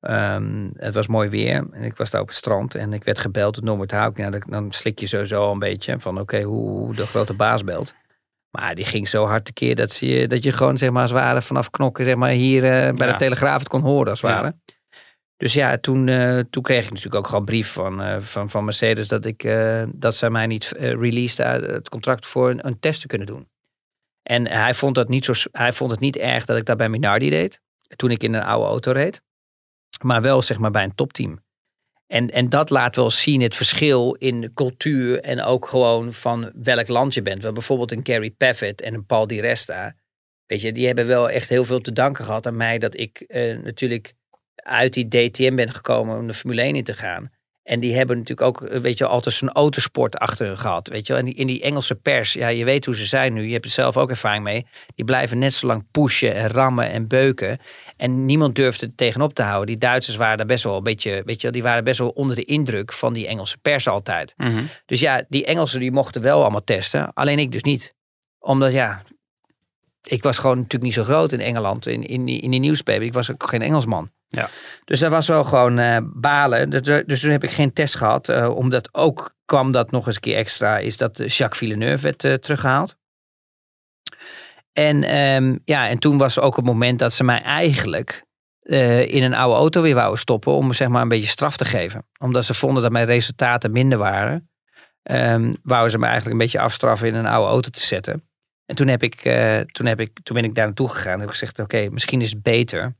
Speaker 6: Ehm, het was mooi weer en ik was daar op het strand en ik werd gebeld door Norbert Hauk. Ja, dan- slik je sowieso al een beetje van oké, hoe, hoe de grote baas belt. Maar die ging zo hard tekeer dat, ze, je- dat je gewoon zeg maar als het ware vanaf knokken zeg maar hier eh, bij
Speaker 5: Ja.
Speaker 6: de Telegraaf het kon horen als het
Speaker 5: Ja.
Speaker 6: ware. Dus ja, toen, eh, toen kreeg ik natuurlijk ook gewoon een brief van, eh, van, van Mercedes dat, ik, dat zij mij niet released uit het contract voor een, een test te kunnen doen. En hij vond, dat niet zo, hij vond het niet erg dat ik dat bij Minardi deed, toen ik in een oude auto reed. Maar wel zeg maar bij een topteam. En, en dat laat wel zien het verschil in cultuur en ook gewoon van welk land je bent. Want bijvoorbeeld een Gary Pavitt en een Paul Di Resta, weet je, die hebben wel echt heel veel te danken gehad aan mij dat ik eh, natuurlijk uit die DTM ben gekomen om de Formule 1 in te gaan. En die hebben natuurlijk ook, eh, weet je, altijd zo'n autosport achter hun gehad. Weet je. En in die Engelse pers, ja, je weet hoe ze zijn nu. Je hebt er zelf ook ervaring mee. Die blijven net zo lang pushen en rammen en beuken. En niemand durfde er tegenop te houden. Die Duitsers waren daar best wel een beetje, weet je die waren best wel onder de indruk van die Engelse pers altijd.
Speaker 5: Mhm.
Speaker 6: Dus ja, die Engelsen die mochten wel allemaal testen. Alleen ik dus niet. Omdat ja, ik was gewoon natuurlijk niet zo groot in Engeland. In, in, die, in die. Ik was ook geen Engelsman.
Speaker 5: Ja.
Speaker 6: Dus dat was wel gewoon eh, balen. Dus, dus toen heb ik geen test gehad. eh, omdat ook kwam dat nog eens een keer extra. Is dat eh, Jacques Villeneuve werd eh, teruggehaald. En, ehm, ja, en toen was ook het moment dat ze mij eigenlijk eh, in een oude auto weer wouden stoppen. Om zeg maar een beetje straf te geven. Omdat ze vonden dat mijn resultaten minder waren. Ehm wouden ze me eigenlijk een beetje afstraffen in een oude auto te zetten. En toen, heb ik, eh, toen, heb ik, toen ben ik daar naartoe gegaan en heb ik gezegd: Oké, misschien is het beter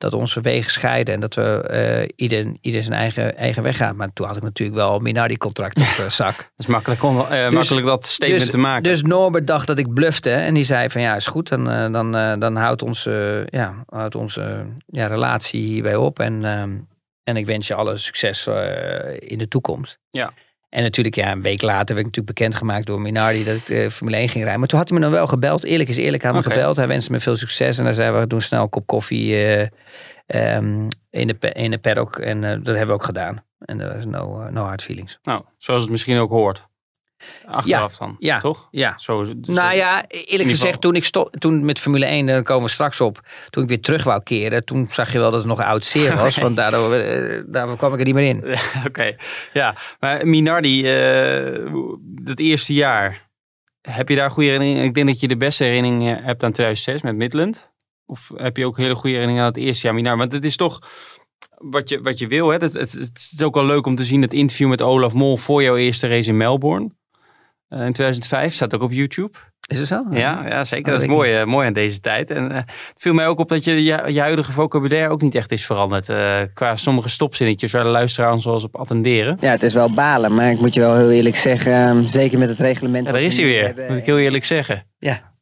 Speaker 6: dat onze wegen scheiden en dat we eh, ieder, ieder zijn eigen, eigen weg gaan. Maar toen had ik natuurlijk wel een Minardi-contract op eh, zak.
Speaker 5: Dat is makkelijk, om, eh, makkelijk dat statement
Speaker 6: dus,
Speaker 5: te maken.
Speaker 6: Dus Norbert dacht dat ik blufte en die zei van ja, is goed, dan, eh, dan, eh, dan houdt onze, ja, houdt onze ja, relatie hierbij op. En, ehm, en ik wens je alle succes eh, in de toekomst.
Speaker 5: Ja.
Speaker 6: En natuurlijk, ja, een week later werd ik natuurlijk bekendgemaakt door Minardi dat ik de Formule 1 ging rijden. Maar toen had hij me dan wel gebeld. Eerlijk is eerlijk, hij had me gebeld. Hij wenste me veel succes. En hij zei, we doen snel een kop koffie eh, ehm, in, de, in de paddock. En eh, dat hebben we ook gedaan. En er is no, eh, no hard feelings.
Speaker 5: Nou, zoals het misschien ook hoort. Achteraf dan,
Speaker 6: ja,
Speaker 5: toch?
Speaker 6: Ja.
Speaker 5: Zo, zo-
Speaker 6: Nou ja, eerlijk gezegd, toen ik stop, toen met Formule 1, daar komen we straks op. Toen ik weer terug wou keren, toen zag je wel dat het nog oud zeer was. Want daardoor, eh, daardoor kwam ik er niet meer in.
Speaker 5: Oké, ja. Maar Minardi, eh dat eerste jaar, heb je daar goede herinneringen? Ik denk dat je de beste herinneringen hebt aan 2006 met Midland. Of heb je ook hele goede herinneringen aan het eerste jaar Minardi? Want het is toch wat je, wat je wil. Hè? Het, het, het is ook wel leuk om te zien het interview met Olaf Mol voor jouw eerste race in Melbourne. Eh, in 2005, staat ook op YouTube.
Speaker 6: Is het zo?
Speaker 5: Ja, ja zeker.
Speaker 6: Oh,
Speaker 5: dat is mooi, eh, mooi aan deze tijd. En eh, het viel mij ook op dat je, je, je huidige vocabulaire ook niet echt is veranderd. qua sommige stopzinnetjes waar de luisteraar zoals op attenderen.
Speaker 6: Ja, het is wel balen, maar ik moet je wel heel eerlijk zeggen, ehm, zeker met het reglement.
Speaker 5: Ja, daar is hij weer,
Speaker 6: hebben,
Speaker 5: moet ik heel eerlijk zeggen.
Speaker 6: Ja.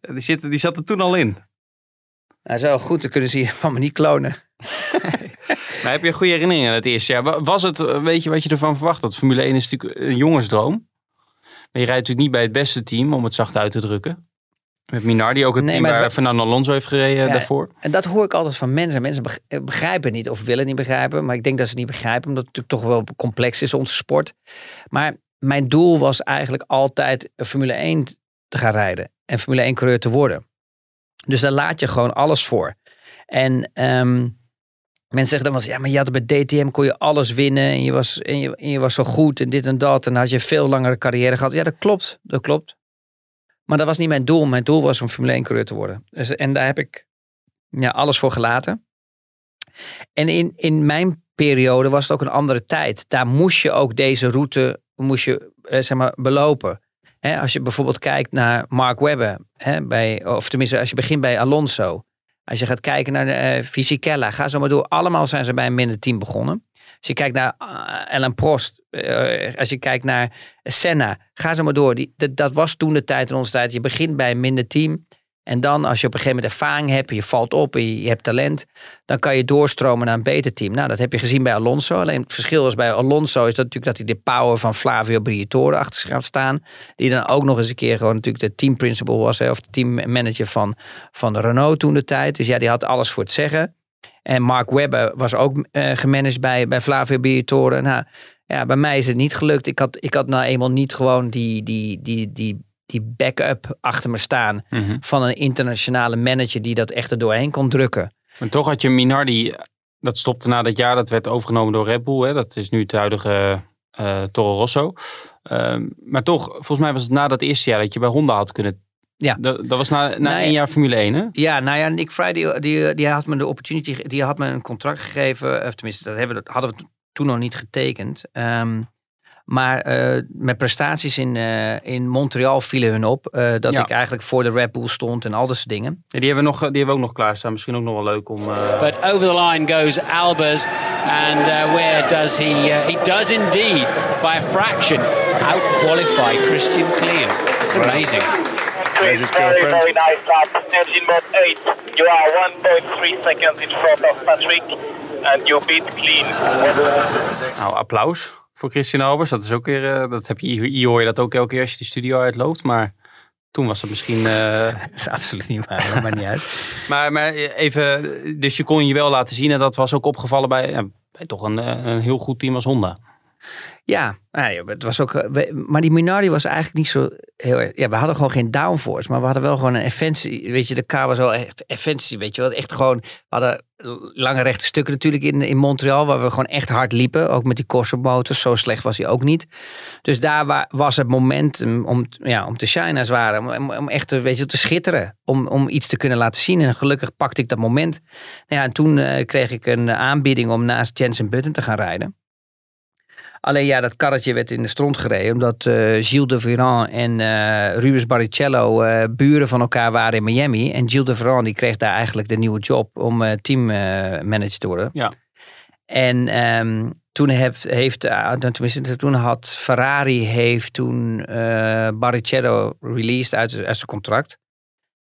Speaker 5: Die, zit, die zat er toen al in.
Speaker 6: Nou, zo goed, dan kunnen ze je van me niet klonen.
Speaker 5: Maar heb je goede herinneringen aan het eerste jaar? Wa- Was het, weet je wat je ervan verwacht? Dat Formule 1 is natuurlijk een jongensdroom. Maar je rijdt natuurlijk niet bij het beste team, om het zacht uit te drukken. Met Minardi, ook het
Speaker 6: Nee,
Speaker 5: team waar
Speaker 6: wa-
Speaker 5: Fernando Alonso heeft gereden
Speaker 6: Ja,
Speaker 5: daarvoor.
Speaker 6: En dat hoor ik altijd van mensen. Mensen eh, begrijpen het niet of willen niet begrijpen. Maar ik denk dat ze het niet begrijpen, omdat het natuurlijk toch wel complex is, onze sport. Maar mijn doel was eigenlijk altijd Formule 1 te gaan rijden. En Formule 1 coureur te worden. Dus daar laat je gewoon alles voor. En ehm, mensen zeggen dan wel ja, maar je had bij DTM kon je alles winnen. En je, was, en, je, je was zo goed en dit en dat. En dan had je veel langere carrière gehad. Ja, dat klopt. Dat klopt. Maar dat was niet mijn doel. Mijn doel was om Formule 1 coureur te worden. Dus, en daar heb ik ja, alles voor gelaten. En in, in mijn periode was het ook een andere tijd. Daar moest je ook deze route moest je, eh, zeg maar, belopen. Als je bijvoorbeeld kijkt naar Mark Webber, bij, of tenminste als je begint bij Alonso. Als je gaat kijken naar eh Fisichella, ga zo maar door. Allemaal zijn ze bij een minder team begonnen. Als je kijkt naar uh, Ellen Prost, eh, als je kijkt naar Senna, ga zo maar door. Die, dat, dat was toen de tijd in onze tijd. Je begint bij een minder team. En dan als je op een gegeven moment ervaring hebt, je valt op en je, hebt talent, dan kan je doorstromen naar een beter team. Nou, dat heb je gezien bij Alonso. Alleen het verschil is bij Alonso is dat natuurlijk dat hij de power van Flavio Briatore achter zich gaat staan. Die dan ook nog eens een keer gewoon natuurlijk de team principal was, of de teammanager van, van Renault toen de tijd. Dus ja, die had alles voor het zeggen. En Mark Webber was ook eh, gemanaged bij, bij Flavio Briatore. Nou, ja, bij mij is het niet gelukt. Ik had, ik had nou eenmaal niet gewoon die, die, die, die, die backup achter me staan
Speaker 5: Mhm.
Speaker 6: van een internationale manager die dat echt er doorheen kon drukken.
Speaker 5: Maar toch had je Minardi, dat stopte na dat jaar, dat werd overgenomen door Red Bull. Hè? Dat is nu het huidige eh Toro Rosso. Ehm, maar toch, volgens mij was het na dat eerste jaar dat je bij Honda had kunnen...
Speaker 6: Ja.
Speaker 5: Dat, dat was na, na
Speaker 6: Nee.
Speaker 5: één jaar Formule 1, hè?
Speaker 6: Ja, nou ja, Nick Fry die, die, die had me de opportunity, die had me een contract gegeven, of tenminste, dat hebben we, hadden we toen nog niet getekend. Ehm, maar eh, mijn prestaties in, eh, in Montreal vielen hun op. eh, dat
Speaker 5: Ja.
Speaker 6: ik eigenlijk voor de Red Bull stond en al dat soort dingen.
Speaker 5: Ja, die, hebben we nog, die hebben we ook nog klaarstaan. Misschien ook nog wel leuk om... eh,
Speaker 8: But over the line goes Albers, and uh, where does he? Uh, he does indeed, by a fraction, out-qualify Christian Klein. It's amazing.
Speaker 7: There's his
Speaker 9: very, very nice lap. Engine mode 8. You are 1.3 seconds in front of Patrick. And you beat clean.
Speaker 5: Nou, applaus voor Christian Albers. Dat is ook weer, eh, dat heb je, hier hoor je dat ook elke keer als je die studio uitloopt. Maar toen was het misschien... eh,
Speaker 6: Dat is absoluut niet waar, maakt niet uit.
Speaker 5: maar, maar even, dus je kon je wel laten zien en dat was ook opgevallen bij, ja, bij toch een, eh, een heel goed team als Honda.
Speaker 6: Ja, nou ja, het was ook, eh, maar die Minardi was eigenlijk niet zo heel. Ja, we hadden gewoon geen downforce, maar we hadden wel gewoon een efficiency. Weet je, de car was wel echt efficiency, weet je wel. Echt gewoon, we hadden lange rechte stukken natuurlijk in, in Montreal, waar we gewoon echt hard liepen. Ook met die Corsa motors, zo slecht was hij ook niet. Dus daar wa- was het moment om, ja, om te shine als het ware. Om, echt te, weet je, te schitteren, om, om iets te kunnen laten zien. En gelukkig pakte ik dat moment. Nou ja, en toen eh, kreeg ik een aanbieding om naast Jensen Button te gaan rijden. Alleen ja, dat karretje werd in de stront gereden. Omdat eh, Gilles de Ferrand en eh, Rubens Barrichello eh, buren van elkaar waren in Miami. En Gilles de Ferrand die kreeg daar eigenlijk de nieuwe job om teammanager te worden.
Speaker 5: Ja.
Speaker 6: En ehm, toen, heeft, heeft, eh, tenminste, toen had Ferrari heeft toen Barrichello released uit, uit zijn contract.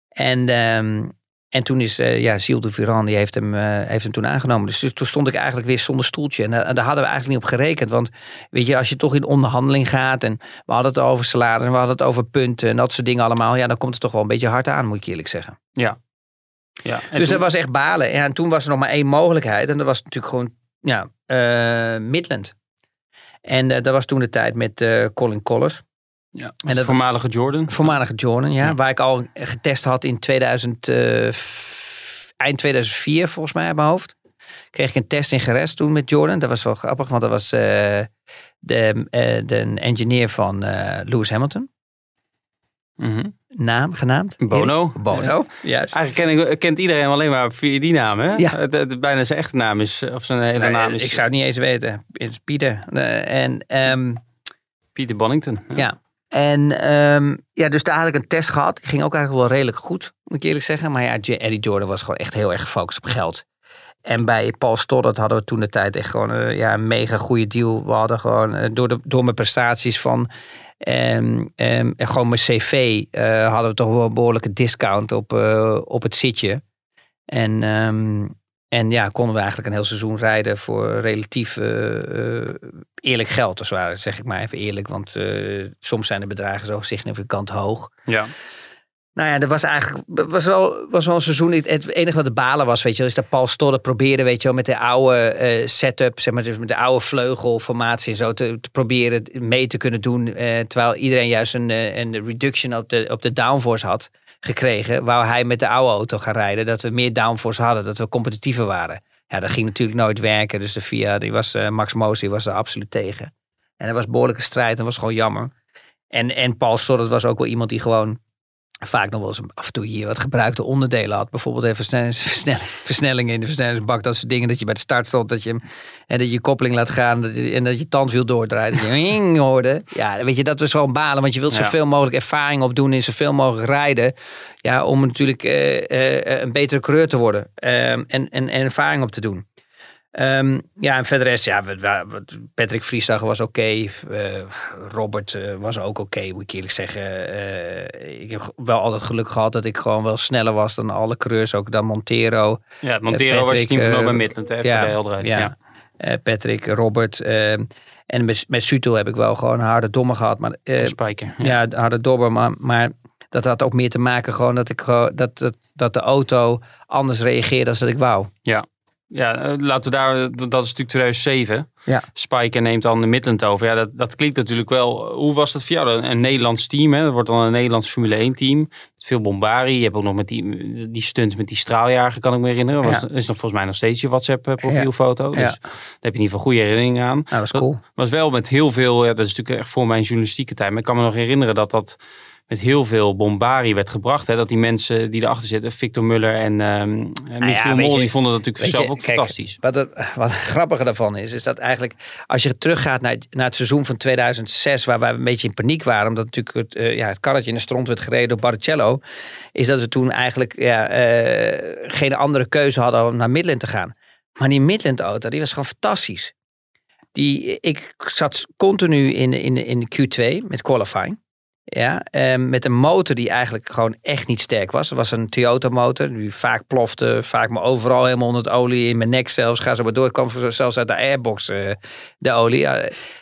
Speaker 6: En, ehm, en toen is eh, ja, Gilles de die heeft hem, eh, heeft hem toen aangenomen. Dus, dus toen stond ik eigenlijk weer zonder stoeltje. En daar, daar hadden we eigenlijk niet op gerekend. Want weet je, als je toch in onderhandeling gaat en we hadden het over salaris en we hadden het over punten en dat soort dingen allemaal. Ja, dan komt het toch wel een beetje hard aan, moet ik eerlijk zeggen.
Speaker 5: Ja. ja. En
Speaker 6: dus
Speaker 5: toen-
Speaker 6: dat was echt balen. Ja, en toen was er nog maar één mogelijkheid. En dat was natuurlijk gewoon ja, eh, Midland. En eh, dat was toen de tijd met eh, Colin Collins.
Speaker 5: Ja.
Speaker 6: en dat-
Speaker 5: voormalige Jordan.
Speaker 6: Voormalige Jordan, ja,
Speaker 5: Ja.
Speaker 6: Waar ik al getest had in 2000, eh, f- eind 2004 volgens mij uit mijn hoofd. Kreeg ik een test in Geres toen met Jordan. Dat was wel grappig, want dat was eh, de, eh, de engineer van eh, Lewis Hamilton.
Speaker 5: Mhm.
Speaker 6: Naam genaamd?
Speaker 5: Bono.
Speaker 6: Bono, juist.
Speaker 5: Eigenlijk ken, kent iedereen alleen maar via die naam, hè?
Speaker 6: Ja.
Speaker 5: Het- het- bijna zijn echte naam is, of zijn hele
Speaker 6: Nee,
Speaker 5: naam is
Speaker 6: ik zou het niet eens weten. Het is Pieter. En ehm,
Speaker 5: Pieter Bonnington.
Speaker 6: Ja. En ehm, ja, dus daar had ik een test gehad. Die ging ook eigenlijk wel redelijk goed, moet ik eerlijk zeggen. Maar ja, Eddie Jordan was gewoon echt heel erg gefocust op geld. En bij Paul Stoddard hadden we toen de tijd echt gewoon eh, ja, een mega goede deal. We hadden gewoon eh, door, de, door mijn prestaties van ehm, ehm, en gewoon mijn cv eh, hadden we toch wel een behoorlijke discount op, op het zitje. En, en ja, konden we eigenlijk een heel seizoen rijden voor relatief eh, eh, eerlijk geld. Als het ware, zeg ik maar even eerlijk. Want eh, soms zijn de bedragen zo significant hoog.
Speaker 5: Ja.
Speaker 6: Nou ja, dat was eigenlijk was wel, was wel een seizoen. Het- enige wat de balen was, weet je, wel, is dat Paul Stoddard probeerde, weet je wel, met de oude setup, zeg maar, dus met de oude vleugelformatie en zo te, te proberen mee te kunnen doen. terwijl iedereen juist een, een reduction op de, op de downforce had gekregen. Wou hij met de oude auto gaan rijden, dat we meer downforce hadden, dat we competitiever waren. Ja, dat ging natuurlijk nooit werken. Dus de FIA, die was, eh, Max Moos, was er absoluut tegen. En dat was behoorlijke strijd, dat was gewoon jammer. En, en Paul Stoddard was ook wel iemand die gewoon vaak nog wel eens af en toe hier wat gebruikte onderdelen had. Bijvoorbeeld even versnellings, versnelling, versnellingen in de versnellingsbak. Dat soort dingen dat je bij de start stond. Dat je, hem- en dat je koppeling laat gaan. Dat je, en dat je tandwiel doordraait. Dat je wing hoorde. Ja, weet je, dat was gewoon balen. Want je wilt
Speaker 5: Ja.
Speaker 6: zoveel mogelijk ervaring opdoen. En zoveel mogelijk rijden. Ja, om natuurlijk eh, eh, een betere coureur te worden. Ehm, en, en, en ervaring op te doen. Ehm, ja, en verder is, ja, Patrick Vriesdag was oké. eh, Robert eh, was ook oké, moet ik eerlijk zeggen. Eh, ik heb wel altijd geluk gehad dat ik gewoon wel sneller was dan alle coureurs. Ook dan Montero.
Speaker 5: Ja, Montero was
Speaker 6: eh,
Speaker 5: bij Midland, even
Speaker 6: ja,
Speaker 5: de helderheid.
Speaker 6: ja.
Speaker 5: Ja.
Speaker 6: Patrick, Robert. ehm, en met, met Sutel heb ik wel gewoon harde domme gehad. Maar,
Speaker 5: Spijker.
Speaker 6: ja, de harde dobber. Maar, maar dat had ook meer te maken gewoon dat, ik, dat, dat, dat de auto anders reageerde dan dat ik wou.
Speaker 5: Ja, eh, laten we daar, dat is natuurlijk 2007.
Speaker 6: Ja.
Speaker 5: Spijker neemt dan de Midland over. Ja, dat, dat klinkt natuurlijk wel. Hoe was dat voor jou? Een, een Nederlands team, hè? Dat wordt dan een Nederlands Formule 1 team. Met veel bombari. Je hebt ook nog met die, die stunt met die straaljager, kan ik me herinneren. Was,
Speaker 6: Ja.
Speaker 5: Is nog volgens mij nog steeds je WhatsApp eh, profielfoto. Dus daar heb je in ieder geval goede herinneringen aan.
Speaker 6: Nou, dat was cool.
Speaker 5: was wel met heel veel, ja, dat is natuurlijk echt voor mijn journalistieke tijd. Maar ik kan me nog herinneren dat dat met heel veel bombari werd gebracht. Hè? Dat die mensen die erachter zitten, Victor Muller en en Michiel Mol,
Speaker 6: je-
Speaker 5: die vonden dat natuurlijk zelf
Speaker 6: je,
Speaker 5: ook
Speaker 6: kijk,
Speaker 5: fantastisch.
Speaker 6: Wat het, wat het grappige daarvan is, is dat eigenlijk als je teruggaat naar, naar het seizoen van 2006, waar wij een beetje in paniek waren, omdat natuurlijk het, eh, ja, het karretje in de stront werd gereden door Barrichello, is dat we toen eigenlijk ja, eh, geen andere keuze hadden om naar Midland te gaan. Maar die Midland auto, die was gewoon fantastisch. Die, ik zat continu in, in, in de Q2 met qualifying. Ja, ehm, met een motor die eigenlijk gewoon echt niet sterk was. Het was een Toyota motor, die vaak plofte, vaak maar overal helemaal onder het olie, in mijn nek zelfs. Ga zo maar door, ik kwam zelfs uit de airbox, eh, de olie.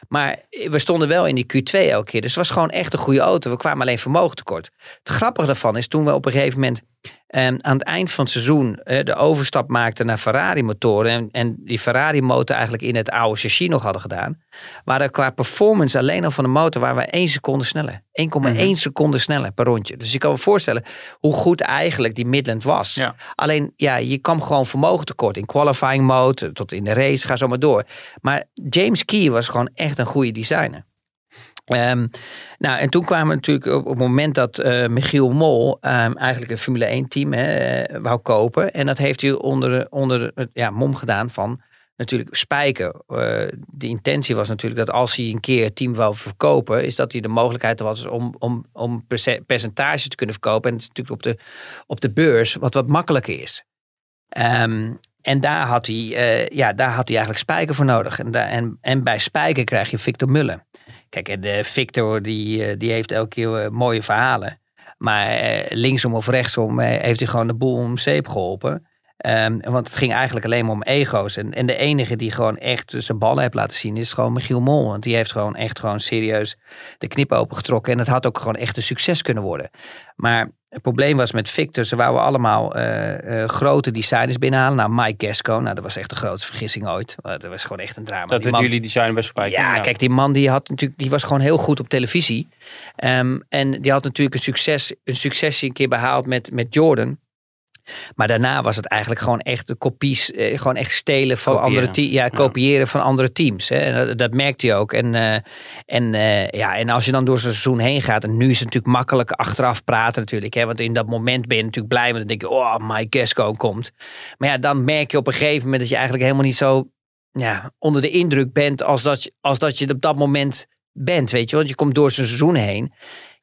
Speaker 6: Maar we stonden wel in die Q2 elke keer, dus het was gewoon echt een goede auto. We kwamen alleen vermogen tekort. Het grappige daarvan is, toen we op een gegeven moment ehm, aan het eind van het seizoen eh, de overstap maakten naar Ferrari motoren en, en die Ferrari motor eigenlijk in het oude chassis nog hadden gedaan, waren qua performance alleen al van de motor waren we 1 seconde sneller. 1,1 seconde sneller per rondje. Dus je kan me voorstellen hoe goed eigenlijk die Midland was.
Speaker 5: Ja.
Speaker 6: Alleen, ja, je kwam gewoon vermogen tekort in qualifying mode, tot in de race, ga zo maar door. Maar James Key was gewoon echt een goede designer. Ehm, nou, en toen kwamen we natuurlijk op, het moment dat eh, Michiel Mol ehm, eigenlijk een Formule 1 team hè, eh, wou kopen. En dat heeft hij onder, onder het ja, mom gedaan van natuurlijk Spijker. eh, de intentie was natuurlijk dat als hij een keer het team wou verkopen, is dat hij de mogelijkheid was om, om, om perce- percentage te kunnen verkopen. En het is natuurlijk op de, op de beurs wat wat makkelijker is. Ehm, en daar had, hij, eh, ja, daar had hij eigenlijk Spijker voor nodig. En, daar, en, en bij Spijker krijg je Victor Mullen. Kijk, en eh, Victor die, eh, die heeft elke keer mooie verhalen. Maar linksom of rechtsom heeft hij gewoon de boel om zeep geholpen. Ehm, want het ging eigenlijk alleen maar om ego's. En, en de enige die gewoon echt zijn ballen heeft laten zien is gewoon Michiel Mol. Want die heeft gewoon echt gewoon serieus de knip opengetrokken. En het had ook gewoon echt een succes kunnen worden. Maar het probleem was met Victor, ze wouden allemaal eh, eh, grote designers binnenhalen. Nou, Mike Gasco, nou, dat was echt de grootste vergissing ooit. Eh, Dat was gewoon echt een drama.
Speaker 5: Dat
Speaker 6: Die man-
Speaker 5: jullie design bij Spijker.
Speaker 6: ja, kijk, die man die had natuurlijk, die was gewoon heel goed op televisie. Ehm, en die had natuurlijk een, succes, een succesje een keer behaald met, met Jordan. Maar daarna was het eigenlijk gewoon echt de kopies, eh, gewoon echt stelen van
Speaker 5: Kopiëren.
Speaker 6: andere teams. Ja, kopiëren van andere teams. Hè. En dat, dat merkte je ook. En, eh, en, eh, ja, en als je dan door zo'n seizoen heen gaat, en nu is het natuurlijk makkelijk achteraf praten natuurlijk. Hè, want in dat moment ben je natuurlijk blij, want dan denk je, oh, Mike Gasco komt. Maar ja, dan merk je op een gegeven moment dat je eigenlijk helemaal niet zo ja, onder de indruk bent als dat, je, als dat je op dat moment bent, weet je. Want je komt door zijn seizoen heen.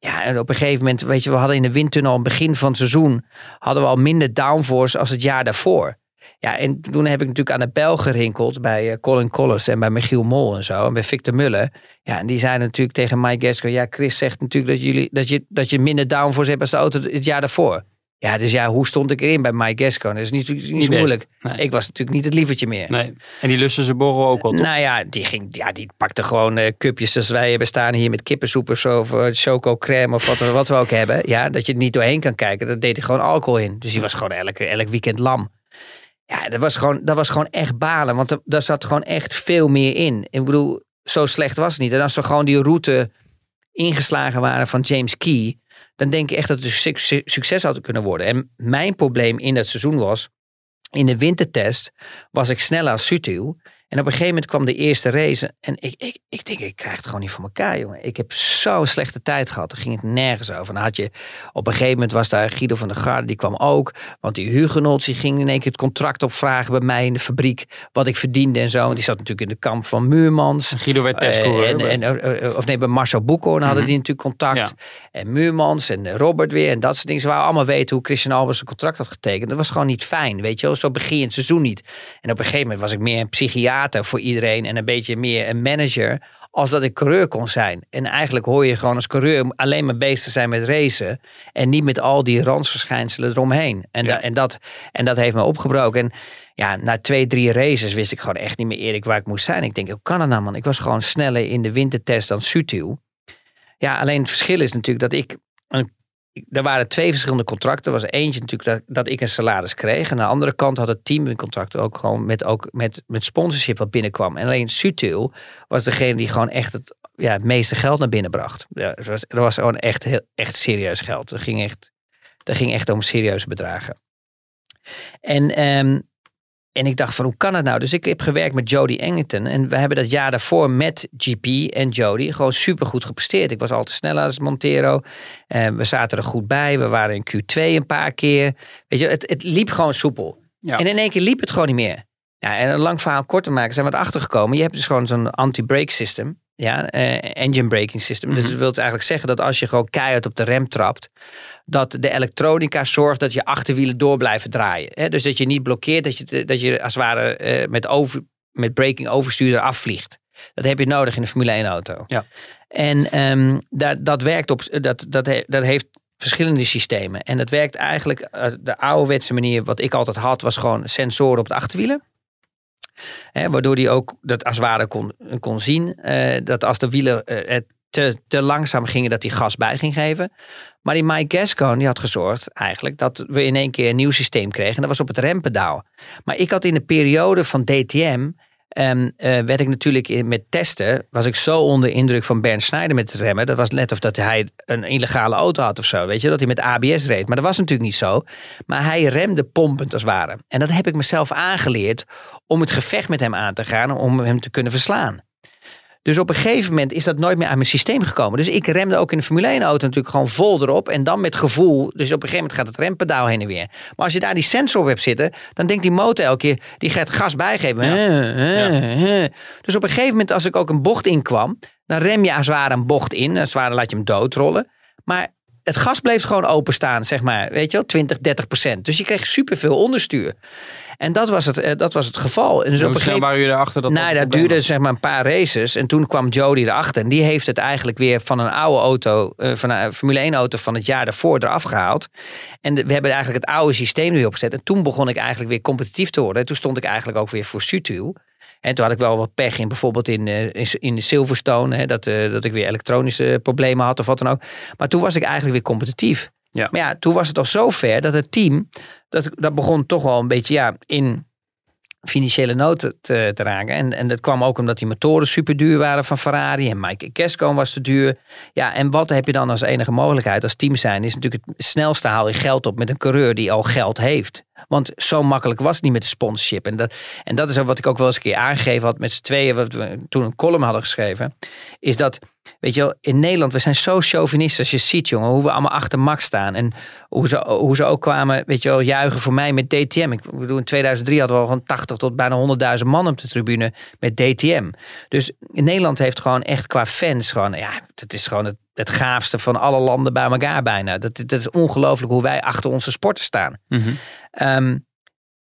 Speaker 6: Ja, en op een gegeven moment, weet je, we hadden in de windtunnel het begin van het seizoen, hadden we al minder downforce als het jaar daarvoor. Ja, en toen heb ik natuurlijk aan de bel gerinkeld bij eh, Colin Collins en bij Michiel Mol en zo. En bij Victor Muller. Ja, en die zeiden natuurlijk tegen Mike Gasco, ja, Chris zegt natuurlijk dat, jullie, dat, je, dat je minder downforce hebt als de auto het jaar daarvoor. Ja, dus ja, hoe stond ik erin bij Mike Gasco? Dat is niet, niet,
Speaker 5: Niet
Speaker 6: zo
Speaker 5: best.
Speaker 6: moeilijk.
Speaker 5: Nee.
Speaker 6: Ik was natuurlijk niet het lievertje meer.
Speaker 5: Nee. En die lussen ze borrel ook al, toch?
Speaker 6: Nou ja, die, ging, ja, die pakte gewoon eh cupjes zoals wij hebben staan hier met kippensoep of zo. Of eh, choco crème of wat, we- wat we ook hebben. Ja, dat je er niet doorheen kan kijken. Dat deed hij gewoon alcohol in. Dus die was gewoon elke, elk weekend lam. Ja, dat was gewoon, dat was gewoon echt balen. Want er, daar zat gewoon echt veel meer in. Ik bedoel, zo slecht was het niet. En als we gewoon die route ingeslagen waren van James Key. Dan denk ik echt dat het een suc- succes had kunnen worden. En mijn probleem in dat seizoen was. In de wintertest was ik sneller als Sutil. En op een gegeven moment kwam de eerste race. En ik, ik, ik denk, ik krijg het gewoon niet voor elkaar, jongen. Ik heb zo'n slechte tijd gehad. Daar ging het nergens over. Dan had je, op een gegeven moment was daar Guido van der Garde. Die kwam ook. Want die Hugenot, die ging in één keer het contract opvragen bij mij in de fabriek. Wat ik verdiende en zo. Want die zat natuurlijk in de kamp van Muurmans.
Speaker 5: Guido werd
Speaker 6: Eh,
Speaker 5: testcoureur.
Speaker 6: en, en, eh, eh, of nee, bij Marcel Boekhoorn hadden
Speaker 5: Mhm.
Speaker 6: die natuurlijk contact.
Speaker 5: Ja.
Speaker 6: En Muurmans en eh, Robert weer en dat soort dingen. Ze wouden allemaal weten hoe Christian Albers een contract had getekend. Dat was gewoon niet fijn, weet je wel. Zo begin je het seizoen niet. En op een gegeven moment was ik meer een psychiater voor iedereen. En een beetje meer een manager. Als dat ik coureur kon zijn. En eigenlijk hoor je gewoon als coureur alleen maar bezig te zijn met racen. En niet met al die randsverschijnselen eromheen. En, da- en, dat, en dat heeft me opgebroken. En ja, na twee, drie races wist ik gewoon echt niet meer eerlijk waar ik moest zijn. Ik denk, hoe kan dat nou man? Ik was gewoon sneller in de wintertest dan Sutil. Ja, alleen het verschil is natuurlijk dat ik... Een, er waren twee verschillende contracten. Er was eentje natuurlijk dat, dat ik een salaris kreeg. En aan de andere kant had het team een contract ook gewoon met, ook met, met sponsorship wat binnenkwam. En alleen Sutil was degene die gewoon echt het, ja, het meeste geld naar binnen bracht. Ja, dat, was, dat was gewoon echt, heel, echt serieus geld. Dat ging echt, dat ging echt om serieuze bedragen. En, ehm, en ik dacht van hoe kan het nou? Dus ik heb gewerkt met Jody Engleton. En we hebben dat jaar daarvoor met GP en Jody gewoon supergoed gepresteerd. Ik was altijd sneller als Montero. Eh, we zaten er goed bij. We waren in Q2 een paar keer. Weet je, het, het liep gewoon soepel.
Speaker 5: Ja.
Speaker 6: En in één keer liep het gewoon niet meer. Ja, en een lang verhaal kort te maken zijn we erachter gekomen. Je hebt dus gewoon zo'n anti-brake system. Ja, eh, engine braking system. Dus
Speaker 5: Mhm.
Speaker 6: dat wil eigenlijk zeggen dat als je gewoon keihard op de rem trapt, dat de elektronica zorgt dat je achterwielen door blijven draaien. Hè? Dus dat je niet blokkeert, dat je, dat je als het ware eh, met, over, met braking overstuur eraf vliegt. Dat heb je nodig in een Formule 1 auto.
Speaker 5: Ja.
Speaker 6: En ehm, dat, dat werkt op, dat, dat, he- dat heeft verschillende systemen. En dat werkt eigenlijk, eh, de ouderwetse manier wat ik altijd had, was gewoon sensoren op de achterwielen. Waardoor die ook dat als ware kon, kon zien. eh, dat als de wielen eh, te, te langzaam gingen, dat hij gas bij ging geven. Maar die Mike Gascon die had gezorgd eigenlijk dat we in één keer een nieuw systeem kregen. En dat was op het rempedaal. Maar ik had in de periode van DTM. Ehm, eh, werd ik natuurlijk met testen, was ik zo onder indruk van Bernd Schneider met het remmen. Dat was net of dat hij een illegale auto had of zo, weet je, dat hij met ABS reed. Maar dat was natuurlijk niet zo. Maar hij remde pompend als het ware. En dat heb ik mezelf aangeleerd om het gevecht met hem aan te gaan, om hem te kunnen verslaan. Dus op een gegeven moment is dat nooit meer aan mijn systeem gekomen. Dus ik remde ook in de Formule 1 auto natuurlijk gewoon vol erop. En dan met gevoel. Dus op een gegeven moment gaat het rempedaal heen en weer. Maar als je daar die sensor op hebt zitten. Dan denkt die motor elke keer. Die gaat gas bijgeven. Dus op een gegeven moment als ik ook een bocht inkwam. Dan rem je als het ware een bocht in. Als het ware laat je hem doodrollen. Maar het gas bleef gewoon openstaan, zeg maar. Weet je wel, 20, 30 procent. Dus je kreeg superveel onderstuur. En dat was het, eh, dat was het geval. En dus
Speaker 5: Hoe snel waren jullie erachter dat
Speaker 6: nou,
Speaker 5: dat
Speaker 6: duurde
Speaker 5: was?
Speaker 6: zeg maar een paar races. En toen kwam Jody erachter. En die heeft het eigenlijk weer van een oude auto, eh, van een Formule 1 auto van het jaar daarvoor eraf gehaald. En we hebben eigenlijk het oude systeem er weer opgezet. En toen begon ik eigenlijk weer competitief te worden. En toen stond ik eigenlijk ook weer voor Sutil. En toen had ik wel wat pech in bijvoorbeeld in, eh, in, in Silverstone. Hè, dat, eh, dat ik weer elektronische problemen had of wat dan ook. Maar toen was ik eigenlijk weer competitief.
Speaker 5: Ja.
Speaker 6: Maar ja, toen was het al zo ver dat het team, dat, dat begon toch wel een beetje ja, in financiële nood te, raken. En, en dat kwam ook omdat die motoren super duur waren van Ferrari. En Mike Casco was te duur. Ja, en wat heb je dan als enige mogelijkheid als team zijn? Is natuurlijk het snelste haal je geld op met een coureur die al geld heeft. Want zo makkelijk was het niet met de sponsorship. En dat, en dat is ook wat ik ook wel eens een keer aangegeven had met z'n tweeën. Wat we toen een column hadden geschreven. Is dat, weet je wel, in Nederland, we zijn zo chauvinistisch als je ziet, jongen. Hoe we allemaal achter Max staan. En hoe ze, hoe ze ook kwamen, weet je wel, juichen voor mij met DTM. Ik bedoel, in 2003 hadden we al gewoon 80 tot bijna 100.000 man op de tribune met DTM. Dus in Nederland heeft gewoon echt qua fans gewoon, ja, het is gewoon het, het gaafste van alle landen bij elkaar bijna. Dat, dat is ongelooflijk hoe wij achter onze sporten staan.
Speaker 5: Mhm.
Speaker 6: Ehm,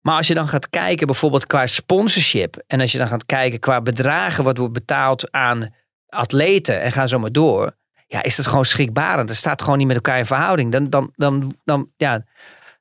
Speaker 6: maar als je dan gaat kijken bijvoorbeeld qua sponsorship. En als je dan gaat kijken qua bedragen wat wordt betaald aan atleten. En ga zo maar door. Ja, is dat gewoon schrikbarend. Dat staat gewoon niet met elkaar in verhouding. Dan, dan, dan, dan, ja,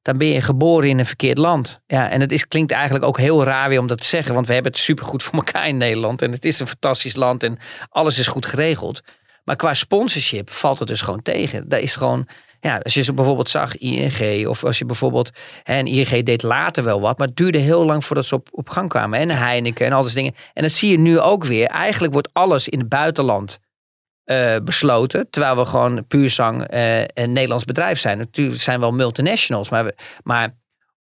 Speaker 6: dan ben je geboren in een verkeerd land. Ja, en het is, klinkt eigenlijk ook heel raar weer om dat te zeggen. Want we hebben het supergoed voor elkaar in Nederland. En het is een fantastisch land. En alles is goed geregeld. Maar qua sponsorship valt het dus gewoon tegen. Dat is gewoon... Ja, als je zo bijvoorbeeld zag ING of als je bijvoorbeeld, en ING deed later wel wat, maar het duurde heel lang voordat ze op, op gang kwamen. En Heineken en al soort dingen. En dat zie je nu ook weer. Eigenlijk wordt alles in het buitenland eh, besloten, terwijl we gewoon puur zang eh, een Nederlands bedrijf zijn. Natuurlijk zijn wel multinationals, maar, we, maar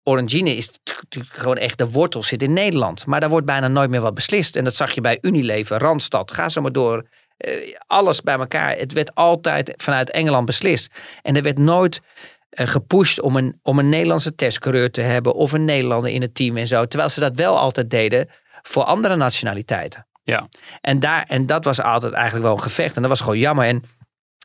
Speaker 6: Orangine is natuurlijk gewoon echt de wortel zit in Nederland. Maar daar wordt bijna nooit meer wat beslist. En dat zag je bij Unilever, Randstad, ga zo maar door. Eh, alles bij elkaar. Het werd altijd vanuit Engeland beslist. En er werd nooit eh, gepusht om een, om een Nederlandse testcoureur te hebben of een Nederlander in het team en zo. Terwijl ze dat wel altijd deden voor andere nationaliteiten.
Speaker 5: Ja.
Speaker 6: En, daar, en dat was altijd eigenlijk wel een gevecht. En dat was gewoon jammer. En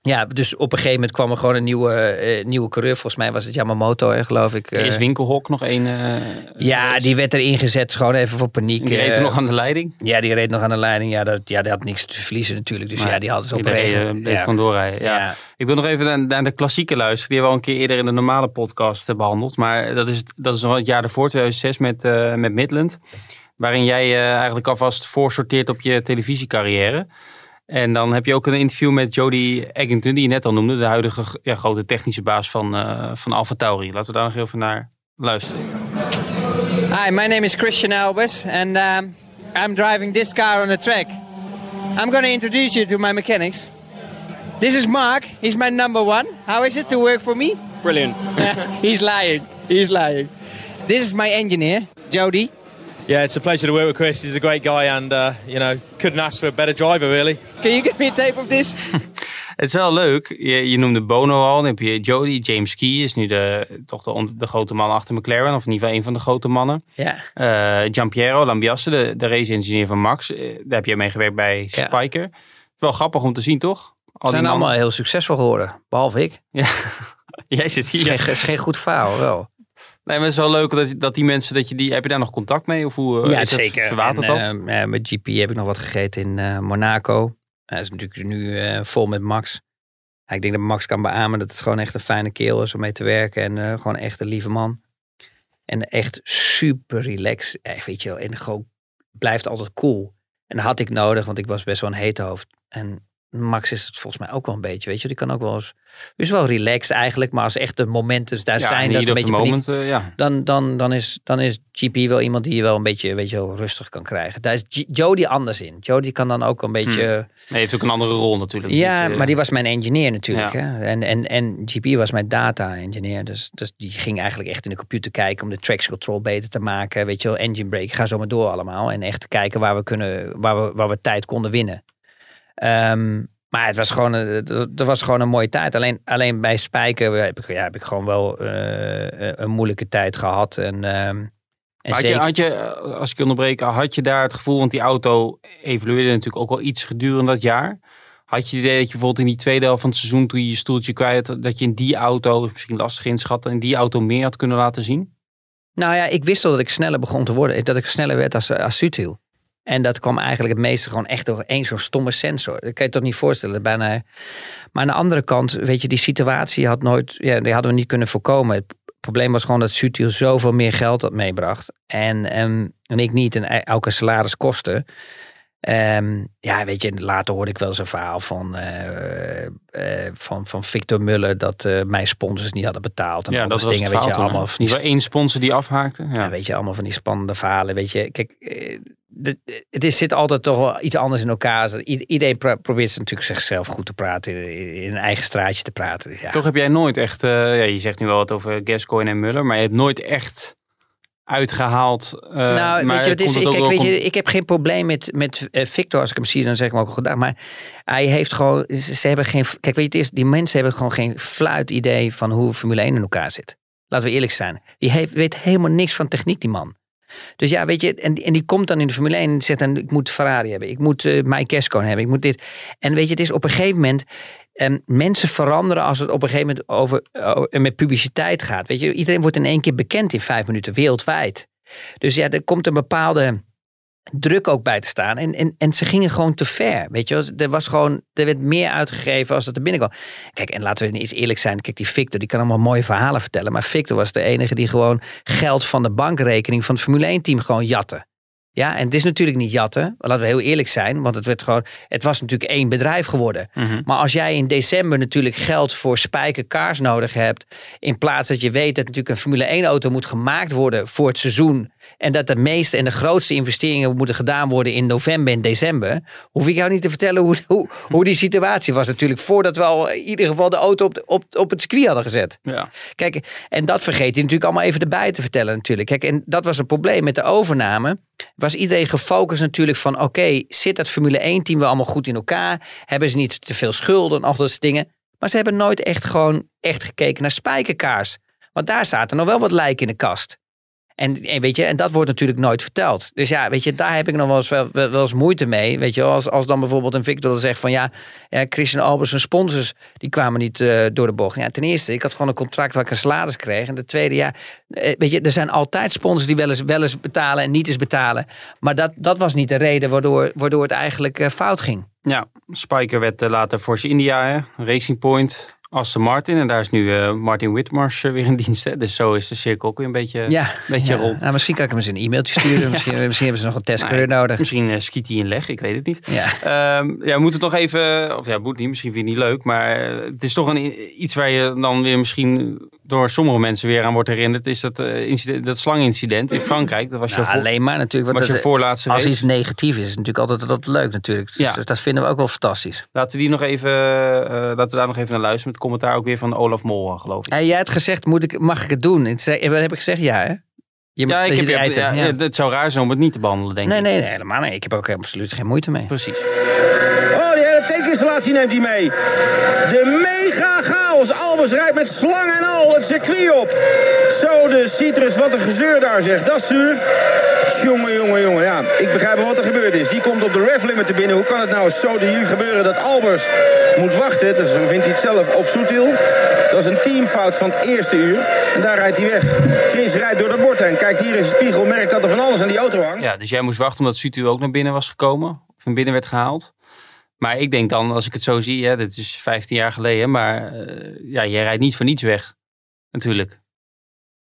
Speaker 6: ja, dus op een gegeven moment kwam er gewoon een nieuwe, eh, nieuwe coureur. Volgens mij was het Yamamoto, hè, geloof ik. eh.
Speaker 5: Is Winkelhok nog één? eh,
Speaker 6: ja, die werd erin gezet, gewoon even voor paniek.
Speaker 5: Die reed er
Speaker 6: eh.
Speaker 5: nog aan de leiding.
Speaker 6: Ja, die reed nog aan de leiding. Ja, dat, ja die had niks te verliezen natuurlijk. Dus
Speaker 5: Maar
Speaker 6: ja, die hadden ze op
Speaker 5: eh, bleef gewoon doorrijden. Ja.
Speaker 6: Ja.
Speaker 5: Ik wil nog even naar, naar de klassieke luisteren. Die hebben we al een keer eerder in de normale podcast eh, behandeld. Maar dat is, dat is al het jaar daarvoor, 2006, met, eh, met Midland. Waarin jij eh, eigenlijk alvast voorsorteert op je televisiecarrière. En dan heb je ook een interview met Jody Eggington, die je net al noemde. De huidige ja, grote technische baas van, eh van Alfa Tauri. Laten we daar nog even naar luisteren.
Speaker 10: Hi, my name is Christian Albers, and um, I'm driving this car on the track. I'm going to introduce you to my mechanics. This is Mark. He's my number one. How is it to work for me?
Speaker 11: Brilliant.
Speaker 10: He's lying. He's lying. This is my engineer, Jody.
Speaker 11: Yeah, it's a pleasure to work with Chris. He's a great guy, and uh, you know, couldn't ask for a better driver, really.
Speaker 10: Can you give me a tape of this?
Speaker 5: Het is wel leuk. Je, je noemde Bono al. Dan heb je Jody. James Key is nu de, toch de, grote man achter McLaren. Of in ieder geval een van de grote mannen.
Speaker 6: Ja.
Speaker 5: Eh Giampiero Lambiasse, de, de race-engineer van Max. eh, daar heb jij mee gewerkt bij
Speaker 6: Ja.
Speaker 5: Spiker. Wel grappig om te zien, toch? Al
Speaker 6: Ze zijn allemaal heel succesvol geworden. Behalve ik.
Speaker 5: Ja. Jij zit
Speaker 6: Het is
Speaker 5: hier.
Speaker 6: geen, is geen goed verhaal, wel.
Speaker 5: Nee, maar het is wel leuk dat, dat die mensen, dat je die, heb je daar nog contact mee? Of hoe eh,
Speaker 6: ja,
Speaker 5: is het
Speaker 6: zeker.
Speaker 5: verwaterd dat?
Speaker 6: eh, met GP heb ik nog wat gegeten in eh, Monaco. Hij is natuurlijk nu vol met Max. Ik denk dat Max kan beamen dat het gewoon echt een fijne keel is om mee te werken. En gewoon echt een lieve man. En echt super relaxed. Eh, weet je wel. En gewoon blijft altijd cool. En dat had ik nodig, want ik was best wel een hete hoofd. En Max is het volgens mij ook wel een beetje, weet je. Die kan ook wel eens... Dus wel relaxed eigenlijk, maar als echt de momenten daar
Speaker 5: ja,
Speaker 6: zijn... dat een beetje
Speaker 5: moment,
Speaker 6: paniek-
Speaker 5: ja.
Speaker 6: dan, dan, dan, is, dan is GP wel iemand die je wel een beetje, weet je wel, rustig kan krijgen. Daar is G- Jody anders in. Jody kan dan ook een beetje...
Speaker 5: Nee, heeft ook een andere rol natuurlijk.
Speaker 6: Ja,
Speaker 5: eh,
Speaker 6: maar die was mijn engineer natuurlijk.
Speaker 5: Ja.
Speaker 6: Hè? En, en, en GP was mijn data engineer. Dus, dus die ging eigenlijk echt in de computer kijken om de traction control beter te maken. Weet je wel, engine brake, ga zo maar door allemaal. En echt te kijken waar we, kunnen, waar we, waar we tijd konden winnen. Ehm, maar het was gewoon, een- dat was gewoon een mooie tijd. Alleen, alleen bij Spijker heb ik, ja, heb ik gewoon wel eh, een moeilijke tijd gehad. En, ehm, en
Speaker 5: had, je, had je, eh, als ik je onderbreek, had je daar het gevoel, want die auto evolueerde natuurlijk ook wel iets gedurende dat jaar. Had je het idee dat je bijvoorbeeld in die tweede helft van het seizoen, toen je je stoeltje kwijt had, dat je in die auto, misschien lastig inschatten, in die auto meer had kunnen laten zien?
Speaker 6: Nou ja, ik wist al dat ik sneller begon te worden. Dat ik sneller werd als, als Sutil. En dat kwam eigenlijk het meeste gewoon echt door één zo'n stomme sensor. Dat kan je je toch niet voorstellen. Bijna... Maar aan de andere kant, weet je, die situatie had nooit, ja, die hadden we niet kunnen voorkomen. Het probleem was gewoon dat Sutil zoveel meer geld had meebracht. En, en, en ik niet. En elke salaris kostte. Ehm, ja, weet je, later hoorde ik wel eens een verhaal van, eh, eh, van, van Victor Muller dat eh, mijn sponsors niet hadden betaald. En
Speaker 5: ja,
Speaker 6: al
Speaker 5: dat was
Speaker 6: dingen, weet je, allemaal van die
Speaker 5: ieder geval één sponsor die afhaakte. Ja.
Speaker 6: ja, weet je, allemaal van die spannende verhalen. Weet je, kijk, de- het is, zit altijd toch wel iets anders in elkaar. Iedereen pro- probeert natuurlijk zichzelf goed te praten, in, in een eigen straatje te praten. Ja.
Speaker 5: Toch heb jij nooit echt, eh, ja, je zegt nu wel wat over Gascoigne en Muller, maar je hebt nooit echt uitgehaald. eh,
Speaker 6: nou,
Speaker 5: maar
Speaker 6: weet je, wat
Speaker 5: komt
Speaker 6: is,
Speaker 5: het
Speaker 6: ik, kijk, weet je, ik heb geen probleem met, met eh, Victor. Als ik hem zie, dan zeg ik hem ook al gedaan. Maar hij heeft gewoon, ze, ze hebben geen, kijk, weet je, het is, die mensen hebben gewoon geen fluit idee van hoe Formule 1 in elkaar zit. Laten we eerlijk zijn. Die heeft, weet helemaal niks van techniek, die man. Dus ja, weet je, en, en die komt dan in de Formule 1 en zegt dan, ik moet Ferrari hebben, ik moet eh Mike hebben, ik moet dit. En weet je, het is op een gegeven moment, ehm, mensen veranderen als het op een gegeven moment over, over- met publiciteit gaat. Weet je, iedereen wordt in één keer bekend in vijf minuten, wereldwijd. Dus ja, er komt een bepaalde druk ook bij te staan. En, en, en ze gingen gewoon te ver. Weet je, er was gewoon, er werd meer uitgegeven als dat er binnenkwam. Kijk, en laten we eens eerlijk zijn. Kijk, die Victor, die kan allemaal mooie verhalen vertellen. Maar Victor was de enige die gewoon geld van de bankrekening van het Formule 1 team gewoon jatte. Ja, en het is natuurlijk niet jatten. Laten we heel eerlijk zijn. Want het, werd gewoon, het was natuurlijk één bedrijf geworden.
Speaker 5: Mhm.
Speaker 6: Maar als jij in december natuurlijk geld voor spijkerkaars nodig hebt. In plaats dat je weet dat natuurlijk een Formule 1 auto moet gemaakt worden voor het seizoen. En dat de meeste en de grootste investeringen moeten gedaan worden in november en december. Hoef ik jou niet te vertellen hoe, hoe, hoe die situatie was natuurlijk. Voordat we al in ieder geval de auto op, op, op het circuit hadden gezet.
Speaker 5: Ja.
Speaker 6: Kijk, en dat vergeet hij natuurlijk allemaal even erbij te vertellen natuurlijk. Kijk, en dat was een probleem met de overname. Was iedereen gefocust natuurlijk van, oké, zit dat Formule 1 team wel allemaal goed in elkaar? Hebben ze niet te veel schulden en al dat soort dingen? Maar ze hebben nooit echt gewoon echt gekeken naar spijkerkaars. Want daar zaten nog wel wat lijken in de kast. En, en weet je, en dat wordt natuurlijk nooit verteld. Dus ja, weet je, daar heb ik nog wel eens, wel, eens moeite mee. Weet je, als, als dan bijvoorbeeld een Victor zegt van ja, ja Christian Albers en sponsors, die kwamen niet eh, door de bocht. Ja, ten eerste, ik had gewoon een contract waar ik een salaris kreeg. En ten tweede, ja, eh, weet je, er zijn altijd sponsors die wel eens, wel eens betalen en niet eens betalen. Maar dat, dat was niet de reden waardoor, waardoor het eigenlijk eh, fout ging.
Speaker 5: Ja, Spiker werd eh, later Force India? Racing Point, Aston Martin. En daar is nu eh, Martin Whitmarsh eh, weer in dienst. Hè? Dus zo is de cirkel ook weer een beetje,
Speaker 6: Ja,
Speaker 5: beetje
Speaker 6: ja.
Speaker 5: rond.
Speaker 6: Nou, misschien kan ik hem eens een e-mailtje sturen. misschien, misschien hebben ze nog een testcoureur
Speaker 5: Nou,
Speaker 6: nodig.
Speaker 5: Misschien eh, skiet hij in leg, ik weet het niet.
Speaker 6: Ja.
Speaker 5: Ehm, ja, we moeten het nog even, of ja, moet niet, misschien vind je het niet leuk, maar eh, het is toch een, iets waar je dan weer misschien door sommige mensen weer aan wordt herinnerd, is dat, eh, incident, dat slangincident in Frankrijk. Dat was
Speaker 6: Nou,
Speaker 5: voor-
Speaker 6: alleen maar natuurlijk.
Speaker 5: was je
Speaker 6: dat-
Speaker 5: voorlaatste
Speaker 6: Als
Speaker 5: race.
Speaker 6: iets negatief is, is het natuurlijk altijd, altijd leuk natuurlijk.
Speaker 5: Ja.
Speaker 6: Dus dat vinden we ook wel fantastisch.
Speaker 5: Laten we die nog even, eh, laten we daar nog even naar luisteren met commentaar ook weer van Olaf Mol, geloof ik.
Speaker 6: En jij hebt gezegd, moet ik, mag ik het doen? Ik zei, wat heb ik gezegd? Ja, hè? Je,
Speaker 5: Ja, ik
Speaker 6: dat
Speaker 5: heb,
Speaker 6: je
Speaker 5: ja,
Speaker 6: item- ja.
Speaker 5: ja, het zou raar zijn om het niet te behandelen, denk
Speaker 6: Nee,
Speaker 5: ik.
Speaker 6: nee, nee, helemaal niet. Ik heb ook absoluut geen moeite mee.
Speaker 5: Precies.
Speaker 12: Oh, die hele tankinstallatie neemt hij mee. De mega chaos. Albers rijdt met slang en al het circuit op. Zo de citrus, wat een gezeur daar zegt. Dat is zuur. Jongen, jongen, jongen. Ja, ik begrijp wel wat er gebeurd is. Die komt op de ref limiter binnen. Hoe kan het nou zo de hier gebeuren dat Albers moet wachten? Dus dan vindt hij het zelf op Soetil. Dat is een teamfout van het eerste uur. En daar rijdt hij weg. Chris rijdt door de bord heen. Kijkt hier in zijn spiegel. Merkt dat er van alles aan die auto hangt.
Speaker 5: Ja, dus jij moest wachten omdat Sutu ook naar binnen was gekomen. Of naar binnen werd gehaald. Maar ik denk dan, als ik het zo zie, hè, dit is 15 jaar geleden. Maar eh, ja, jij rijdt niet voor niets weg. Natuurlijk.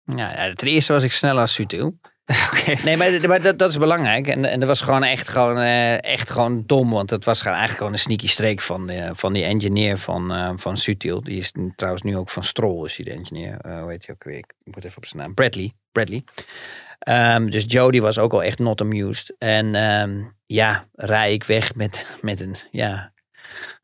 Speaker 6: Ja, ja, ten eerste was ik sneller als Sutil. Nee, maar, maar dat, dat is belangrijk. En, en dat was gewoon echt gewoon, eh, echt gewoon dom. Want het was gewoon eigenlijk gewoon een sneaky streek van, eh, van die engineer van, eh, van Sutil. Die is trouwens nu ook van Stroll, is hij de engineer. Hoe heet hij ook weer? Ik moet even op zijn naam. Bradley. Bradley. Ehm, dus Jody was ook al echt not amused. En ehm, ja, rij ik weg met, met een, ja,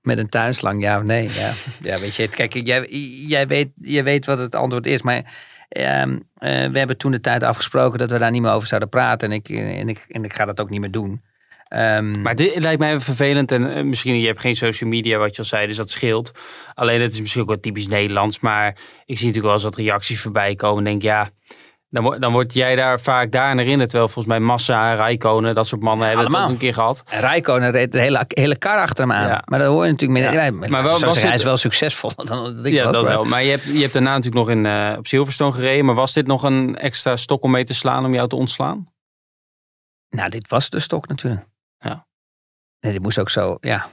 Speaker 6: met een tuinslang, ja of nee? Ja, ja weet je, kijk, jij, jij, weet, jij weet wat het antwoord is, maar ehm, eh, we hebben toen de tijd afgesproken dat we daar niet meer over zouden praten. En ik, en ik, en ik ga dat ook niet meer doen. Ehm,
Speaker 5: Maar dit lijkt mij even vervelend. En eh, misschien je hebt geen social media, wat je al zei, dus dat scheelt. Alleen het is misschien ook wel typisch Nederlands. Maar ik zie natuurlijk wel eens wat reacties voorbij komen. En denk, ja, dan, word- dan word jij daar vaak daar aan herinnerd. Terwijl volgens mij Massa, Rijkonen, dat soort mannen hebben het ook een keer gehad.
Speaker 6: En Rijkonen reed de hele, hele kar achter hem aan.
Speaker 5: Ja.
Speaker 6: Maar dat hoor je natuurlijk meer.
Speaker 5: Ja. Maar wel- was
Speaker 6: hij is wel succesvol. Dan,
Speaker 5: ja, dat
Speaker 6: maar-
Speaker 5: wel. Maar je hebt, je hebt daarna natuurlijk nog in, eh, op Silverstone gereden. Maar was dit nog een extra stok om mee te slaan om jou te ontslaan?
Speaker 6: Nou, dit was de stok natuurlijk.
Speaker 5: Ja.
Speaker 6: Nee, dit moest ook zo, ja.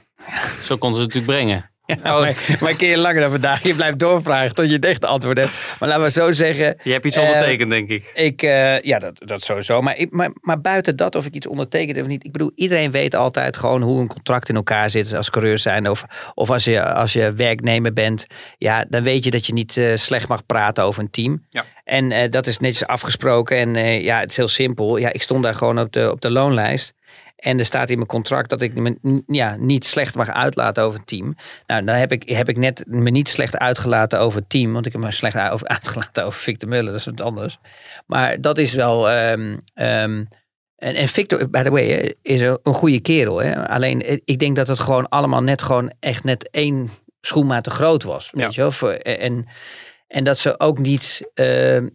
Speaker 5: Zo konden ze het natuurlijk brengen.
Speaker 6: Oh, maar, maar een keer langer dan vandaag. Je blijft doorvragen tot je het echt antwoord hebt. Maar laten we zo zeggen.
Speaker 5: Je hebt iets
Speaker 6: eh,
Speaker 5: ondertekend, denk ik.
Speaker 6: Ik, eh, ja, dat, dat sowieso. Maar, ik, maar, maar buiten dat, of ik iets ondertekend of niet. Ik bedoel, iedereen weet altijd gewoon hoe een contract in elkaar zit als coureur zijn. Of, of als, je, als je werknemer bent. Ja, dan weet je dat je niet eh, slecht mag praten over een team.
Speaker 5: Ja.
Speaker 6: En dat is netjes afgesproken. En ja, het is heel simpel. Ja, ik stond daar gewoon op de, op de loonlijst. En er staat in mijn contract dat ik me ja, niet slecht mag uitlaten over het team. Nou, dan heb ik, heb ik net me niet slecht uitgelaten over het team. Want ik heb me slecht uitgelaten over Victor Muller. Dat is wat anders. Maar dat is wel... ehm, ehm, en, en Victor, by the way, is een, goede kerel. Hè? Alleen, eh, ik denk dat het gewoon allemaal net gewoon echt net één schoenmaat te groot was. Weet je wel? Voor- En, en dat ze ook niet ehm,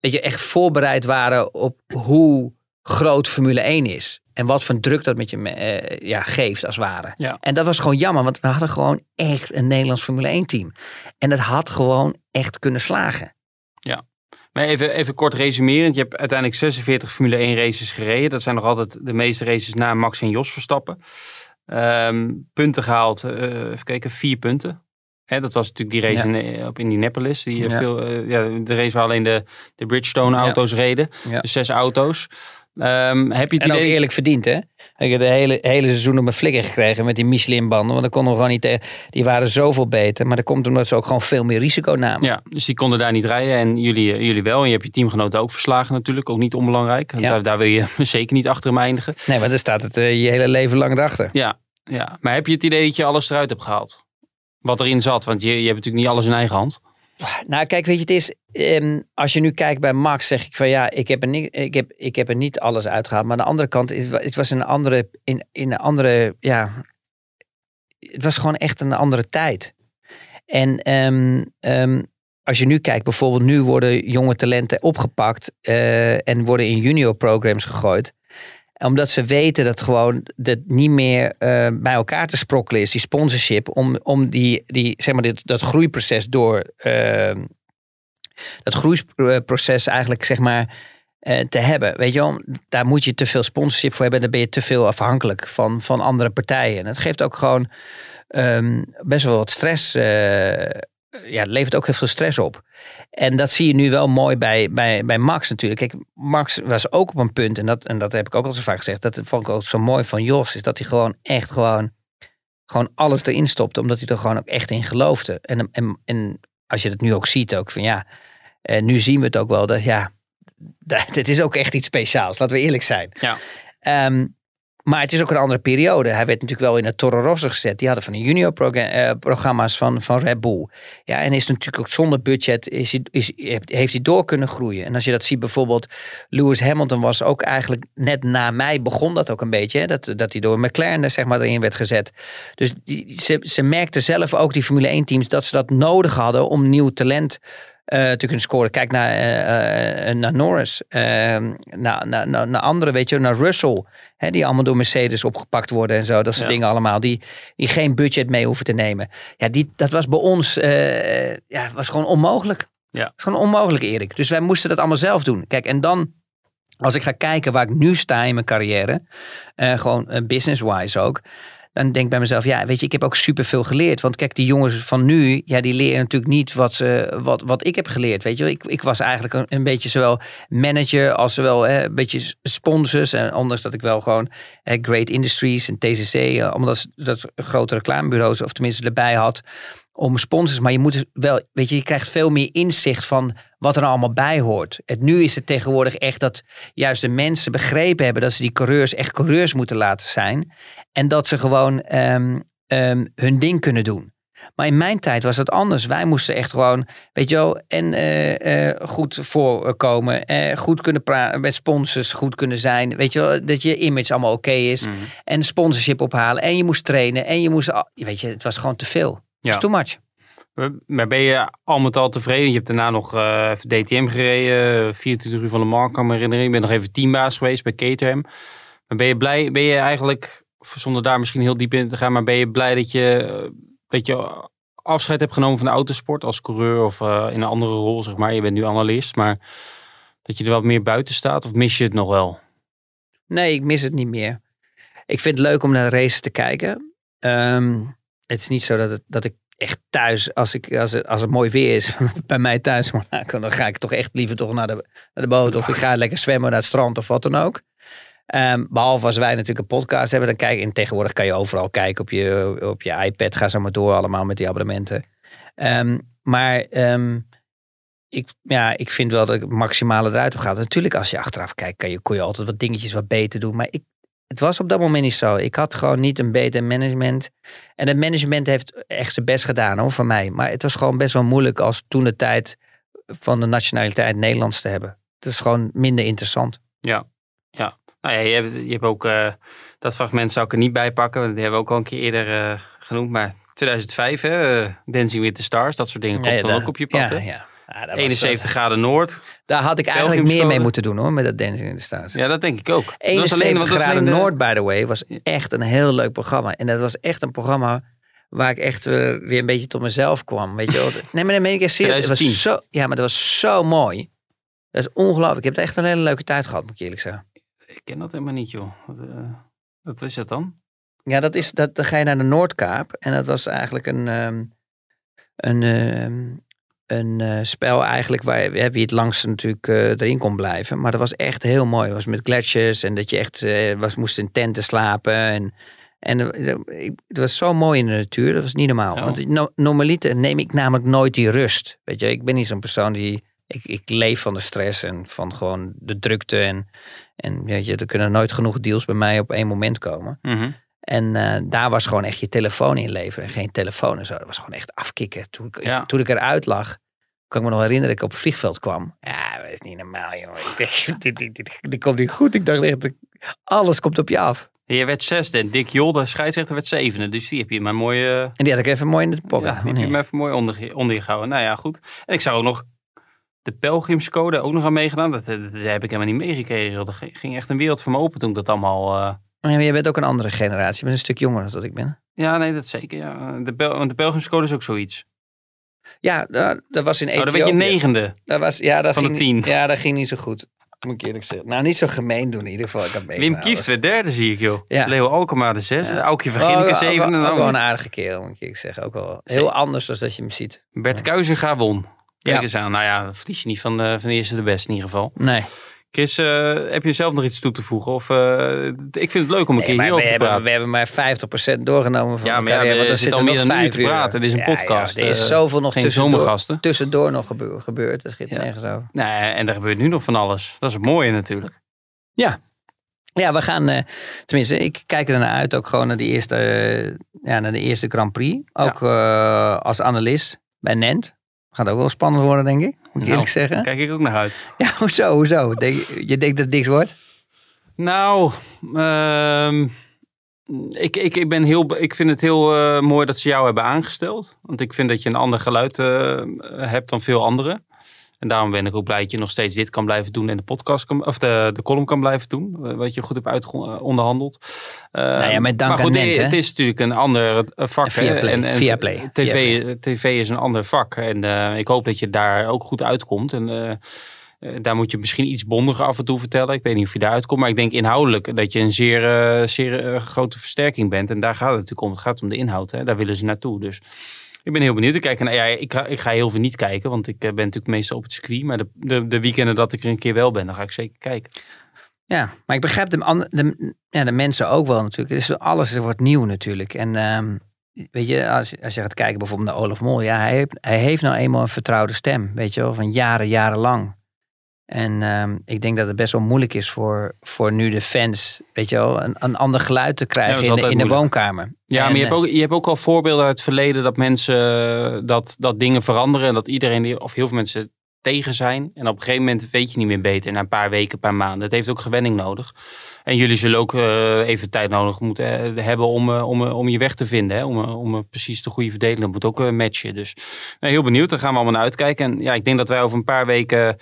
Speaker 6: weet je, echt voorbereid waren op hoe groot Formule 1 is. En wat voor druk dat met je eh, ja, geeft, als het ware.
Speaker 5: Ja.
Speaker 6: En dat was gewoon jammer, want we hadden gewoon echt een Nederlands Formule 1 team. En dat had gewoon echt kunnen slagen.
Speaker 5: Ja. Maar even, even kort resumerend. Je hebt uiteindelijk 46 Formule 1 races gereden. Dat zijn nog altijd de meeste races na Max en Jos Verstappen. Ehm, punten gehaald, eh, even kijken, vier punten. Hè, dat was natuurlijk die race
Speaker 6: Ja.
Speaker 5: in, eh, op Indianapolis. Die,
Speaker 6: Ja.
Speaker 5: veel, ja, de race waar alleen de, de Bridgestone auto's reden.
Speaker 6: Ja.
Speaker 5: Dus zes auto's. Ehm, heb je het
Speaker 6: En ook
Speaker 5: idee...
Speaker 6: eerlijk verdiend, hè? Ik heb de hele, hele seizoen op mijn flikker gekregen met die Michelin-banden. Want dan konden we gewoon niet tegen. Die waren zoveel beter. Maar dat komt omdat ze ook gewoon veel meer risico namen.
Speaker 5: Ja, dus die konden daar niet rijden en jullie, eh, jullie wel. En je hebt je teamgenoten ook verslagen natuurlijk, ook niet onbelangrijk.
Speaker 6: Ja.
Speaker 5: Daar, daar wil je zeker niet achter hem eindigen.
Speaker 6: Nee, maar dan staat het eh, je hele leven lang erachter.
Speaker 5: Ja, ja, maar heb je het idee dat je alles eruit hebt gehaald? Wat erin zat, want je, je hebt natuurlijk niet alles in eigen hand.
Speaker 6: Nou, kijk, weet je, het is. ehm, als je nu kijkt bij Max, zeg ik van ja, ik heb er niet, ik heb, ik heb er niet alles uitgehaald. Maar aan de andere kant, het wa- het was een andere. In, in een andere. Ja. Het was gewoon echt een andere tijd. En ehm, ehm, als je nu kijkt, bijvoorbeeld, nu worden jonge talenten opgepakt eh, en worden in junior programs gegooid omdat ze weten dat gewoon dat niet meer eh, bij elkaar te sprokkelen is, die sponsorship, om, om die, die, zeg maar, dit, dat groeiproces door, eh, dat groeiproces eigenlijk, zeg maar, eh, te hebben. Weet je wel, daar moet je te veel sponsorship voor hebben, dan ben je te veel afhankelijk van, van andere partijen. En dat geeft ook gewoon ehm, best wel wat stress. eh, ja, het levert ook heel veel stress op. En dat zie je nu wel mooi bij, bij, bij Max natuurlijk. Kijk, Max was ook op een punt, en dat, en dat heb ik ook al zo vaak gezegd, dat vond ik ook zo mooi van Jos, is dat hij gewoon echt gewoon, gewoon alles erin stopte, omdat hij er gewoon ook echt in geloofde. En, en, en als je het nu ook ziet, ook van ja, eh, nu zien we het ook wel, dat ja, dat, dit is ook echt iets speciaals, laten we eerlijk zijn.
Speaker 5: Ja.
Speaker 6: Ehm, maar het is ook een andere periode. Hij werd natuurlijk wel in het Toro Rosso gezet. Die hadden van de junior eh, programma's van, van Red Bull. Ja, en is natuurlijk ook zonder budget is is, heeft hij door kunnen groeien. En als je dat ziet bijvoorbeeld, Lewis Hamilton was ook eigenlijk net na mij begon dat ook een beetje. Hè? Dat, dat hij door McLaren zeg maar erin werd gezet. Dus ze, ze merkten zelf ook, die Formule 1 teams, dat ze dat nodig hadden om nieuw talent eh, te kunnen scoren. Kijk naar, eh, eh, naar Norris, eh, naar, naar, naar, anderen, weet je, naar Russell. Hè, die allemaal door Mercedes opgepakt worden en zo. Dat soort
Speaker 5: Ja.
Speaker 6: dingen allemaal. Die, die geen budget mee hoeven te nemen. Ja, die, dat was bij ons ja, was gewoon onmogelijk.
Speaker 5: Ja.
Speaker 6: Het is gewoon onmogelijk, Erik. Dus wij moesten dat allemaal zelf doen. Kijk, en dan, als ik ga kijken waar ik nu sta in mijn carrière, gewoon business-wise ook, dan denk ik bij mezelf, ja, weet je, ik heb ook superveel geleerd. Want kijk, die jongens van nu, ja, die leren natuurlijk niet wat, ze, wat, wat ik heb geleerd. Weet je, ik, ik was eigenlijk een, een beetje zowel manager als zowel een beetje sponsors. En ondanks dat ik wel gewoon Great Industries en TCC, eh, omdat ze- dat grote reclamebureaus, of tenminste erbij had, om sponsors. Maar je moet dus wel, weet je, je krijgt veel meer inzicht van wat er nou allemaal bij hoort. Het, nu is het tegenwoordig echt dat juist de mensen begrepen hebben dat ze die coureurs echt coureurs moeten laten zijn. En dat ze gewoon ehm, ehm, hun ding kunnen doen. Maar in mijn tijd was het anders. Wij moesten echt gewoon, weet je wel, en eh, eh, goed voorkomen. eh, goed kunnen praten met sponsors, goed kunnen zijn. Weet je wel, dat je image allemaal oké is.
Speaker 5: Mhm.
Speaker 6: En sponsorship ophalen. En je moest trainen. En je moest, weet je, het was gewoon te veel.
Speaker 5: Ja.
Speaker 6: was too much.
Speaker 5: Maar- ben je al met al tevreden? Je hebt daarna nog eh, even DTM gereden, 24 uur van de Mans, kan me herinneren. Je bent nog even teambaas geweest bij Caterham. Maar ben je blij, ben je eigenlijk, zonder daar misschien heel diep in te gaan, maar ben je blij dat je, eh, dat je afscheid hebt genomen van de autosport als coureur of eh, in een andere rol, zeg maar. Je bent nu analist, maar dat je er wat meer buiten staat of mis je het nog wel?
Speaker 6: Nee, ik mis het niet meer. Ik vind het leuk om naar de races te kijken. Ehm, het is niet zo dat, dat ik echt thuis, als, ik, als, het, als het mooi weer is, bij mij thuis, in dan ga ik toch echt liever toch naar de, naar de boot. Of ik ga lekker zwemmen naar het strand of wat dan ook. Ehm, behalve als wij natuurlijk een podcast hebben, dan kijk En tegenwoordig kan je overal kijken op je, op je iPad. Ga zo maar door allemaal met die abonnementen. Ehm, maar ehm, ik, ja, ik vind wel dat ik het maximale eruit heb gehaald. Natuurlijk, als je achteraf kijkt, kan je, kon je altijd wat dingetjes wat beter doen. Maar ik, het was op dat moment niet zo. Ik had gewoon niet een beter management. En het management heeft echt zijn best gedaan hoor, van mij. Maar het was gewoon best wel moeilijk als toen de tijd van de nationaliteit Nederlands te hebben. Het is gewoon minder interessant.
Speaker 5: Ja, ja. Nou ja, je hebt, je hebt ook, eh, dat fragment zou ik er niet bij pakken, want die hebben we ook al een keer eerder eh, genoemd. Maar 2005, hè, eh, Dancing with the Stars, dat soort dingen komt
Speaker 6: Ja,
Speaker 5: dan ook op je pad.
Speaker 6: ja,
Speaker 5: hè?
Speaker 6: ja. Ja, dat was
Speaker 5: 71 graden Noord.
Speaker 6: Daar had ik eigenlijk meer mee moeten doen hoor, met dat Dancing in the Stars.
Speaker 5: Ja, dat denk ik ook. Dat was
Speaker 6: 71
Speaker 5: alleen- want dat was
Speaker 6: graden
Speaker 5: alleen de-
Speaker 6: Noord, by the way, was echt een heel leuk programma. En dat was echt een programma waar ik echt eh, weer een beetje tot mezelf kwam. Weet je wel. Nee, maar dan ben ik echt serieus. Het was
Speaker 5: 2010.
Speaker 6: zo, ja, maar dat was zo mooi. Dat is ongelooflijk. Ik heb echt een hele leuke tijd gehad, moet ik eerlijk zeggen.
Speaker 5: Ik ken dat helemaal niet, joh. Wat, eh, wat is dat dan?
Speaker 6: Ja, dat is, dat, dan ga je naar de Noordkaap. En dat was eigenlijk een, ehm, een, ehm, een eh, spel eigenlijk waar hè, wie het langst natuurlijk eh, erin kon blijven. Maar dat was echt heel mooi. Het was met gletsjers en dat je echt eh, was, moest in tenten slapen. En, en het was zo mooi in de natuur. Dat was niet normaal.
Speaker 5: Ja.
Speaker 6: Want no, normaliter neem ik namelijk nooit die rust. Weet je, ik ben niet zo'n persoon die... Ik, ik leef van de stress en van gewoon de drukte. En, en weet je, er kunnen nooit genoeg deals bij mij op één moment komen.
Speaker 5: Mhm.
Speaker 6: En eh, daar was gewoon echt je telefoon inleveren. En geen telefoon en zo. Dat was gewoon echt afkicken. Toen ik,
Speaker 5: Ja.
Speaker 6: toen ik eruit lag, kan ik me nog herinneren dat ik op het vliegveld kwam. Ja, dat is niet normaal, jongen. Ik dacht, dit, dit, dit, dit komt niet goed. Ik dacht echt, alles komt op je af.
Speaker 5: Je werd zesde en Dick Jol, de scheidsrechter, werd zevende. Dus die heb je maar mooi... eh,
Speaker 6: En die had ik even mooi in de pocket.
Speaker 5: Ja, die heb je me even mooi onder, onder je gehouden. Nou ja, goed. En ik zou ook nog de pelgrimscode ook nog aan meegedaan. Dat, dat, dat heb ik helemaal niet meegekregen. Er ging- ging echt een wereld voor me open toen ik dat allemaal... eh,
Speaker 6: Maar jij bent ook een andere generatie. Je bent een stuk jonger dan dat ik ben.
Speaker 5: Ja, nee, dat zeker. Ja. De, Bel want de pelgrimscode is ook zoiets.
Speaker 6: Ja, dat, dat was in
Speaker 5: Oh,
Speaker 6: Ethiopië.
Speaker 5: dan werd je negende.
Speaker 6: Dat was, ja, dat
Speaker 5: Van de
Speaker 6: ging,
Speaker 5: tien.
Speaker 6: niet- Ja, dat ging niet zo goed. Moet ik eerlijk zeggen. Nou, niet zo gemeen doen in ieder geval. Ik
Speaker 5: Wim. Kieft
Speaker 6: Dat
Speaker 5: werd derde, zie ik, joh.
Speaker 6: Ja.
Speaker 5: Leo Alkema de zesde. Aukje van Ginneke
Speaker 6: Oh,
Speaker 5: zevende.
Speaker 6: Ook,
Speaker 5: en
Speaker 6: ook
Speaker 5: dan
Speaker 6: wel een aardige kerel, moet ik eerlijk zeggen. Ook wel heel anders dan dat je hem ziet.
Speaker 5: Bert Kuizinga won. Kijk
Speaker 6: Ja.
Speaker 5: eens aan. Nou ja, dat verlies je niet van de, van de eerste de beste in ieder geval.
Speaker 6: Nee.
Speaker 5: Chris, eh, heb je zelf nog iets toe te voegen? Of, eh, ik vind het leuk om een
Speaker 6: Nee,
Speaker 5: keer hierover
Speaker 6: we,
Speaker 5: te
Speaker 6: hebben,
Speaker 5: praten.
Speaker 6: we hebben maar 50% doorgenomen van
Speaker 5: Ja, maar ja, we
Speaker 6: er
Speaker 5: zitten
Speaker 6: zitten
Speaker 5: al meer dan een uur te praten. Dit is een
Speaker 6: Ja,
Speaker 5: podcast,
Speaker 6: Ja, er is
Speaker 5: eh,
Speaker 6: zoveel nog
Speaker 5: geen
Speaker 6: tussendoor, tussendoor nog gebe- gebeurd. Dat schiet nergens over.
Speaker 5: Nee, en er gebeurt nu nog van alles. Dat is het mooie natuurlijk.
Speaker 6: Ja. Ja, we gaan, tenminste, ik kijk er naar uit ook gewoon naar, die eerste, ja, naar de eerste Grand Prix. Ook als analist bij Nent. Gaat ook wel spannend worden, denk ik. Moet ik eerlijk
Speaker 5: Nou,
Speaker 6: zeggen.
Speaker 5: Kijk ik ook naar uit.
Speaker 6: Ja, hoezo, hoezo? Denk, je- denkt dat het niks wordt?
Speaker 5: Nou, ehm, ik, ik, ik, ben heel, ik vind het heel eh, mooi dat ze jou hebben aangesteld. Want ik vind dat je een ander geluid eh, hebt dan veel anderen. En daarom ben ik ook blij dat je nog steeds dit kan blijven doen en de podcast kan, of de, de column kan blijven doen. eh, Wat je goed hebt uitonderhandeld.
Speaker 6: Nou ja, met dank
Speaker 5: maar goed,
Speaker 6: aan Nent,
Speaker 5: het is natuurlijk een ander eh, vak. hè.
Speaker 6: Viaplay,
Speaker 5: En, en
Speaker 6: Viaplay,
Speaker 5: TV,
Speaker 6: Viaplay.
Speaker 5: TV is een ander vak. En eh, ik hoop dat je daar ook goed uitkomt. En eh, eh, daar moet je misschien iets bondiger af en toe vertellen. Ik weet niet of je daar uitkomt. Maar ik denk inhoudelijk dat je een zeer, eh, zeer eh, grote versterking bent. En daar gaat het natuurlijk om. Het gaat om de inhoud. Hè. Daar willen ze naartoe. Dus ik ben heel benieuwd. Ik, kijk, naar- ja, ik, ga, ik ga heel veel niet kijken. Want ik eh, ben natuurlijk meestal op het circuit. Maar de, de, de weekenden dat ik er een keer wel ben, dan ga ik zeker kijken.
Speaker 6: Ja, maar ik begrijp de, de, ja, de mensen ook wel natuurlijk. Is, alles wordt nieuw natuurlijk. En ehm, weet je, als, als je gaat kijken bijvoorbeeld naar Olaf Mol. Ja, hij heeft, hij heeft nou eenmaal een vertrouwde stem. Weet je wel, van jaren, jarenlang. En ehm, ik denk dat het best wel moeilijk is voor, voor nu de fans, weet je wel, een, een ander geluid te krijgen in, de, in de woonkamer.
Speaker 5: Ja,
Speaker 6: En,
Speaker 5: maar je hebt,
Speaker 6: eh,
Speaker 5: ook, je hebt ook al voorbeelden uit het verleden dat mensen eh, dat, dat dingen veranderen. En dat iedereen, die- of heel veel mensen tegen zijn. En op een gegeven moment weet je niet meer beter. Na een paar weken, een paar maanden. Het heeft ook gewenning nodig. En jullie zullen ook eh, even tijd nodig moeten hebben om, om, om je weg te vinden. Hè? Om, om precies de goede verdeling. Dat moet ook matchen. Dus nou, heel benieuwd. Daar gaan we allemaal naar uitkijken. En ja, ik denk dat wij over een paar weken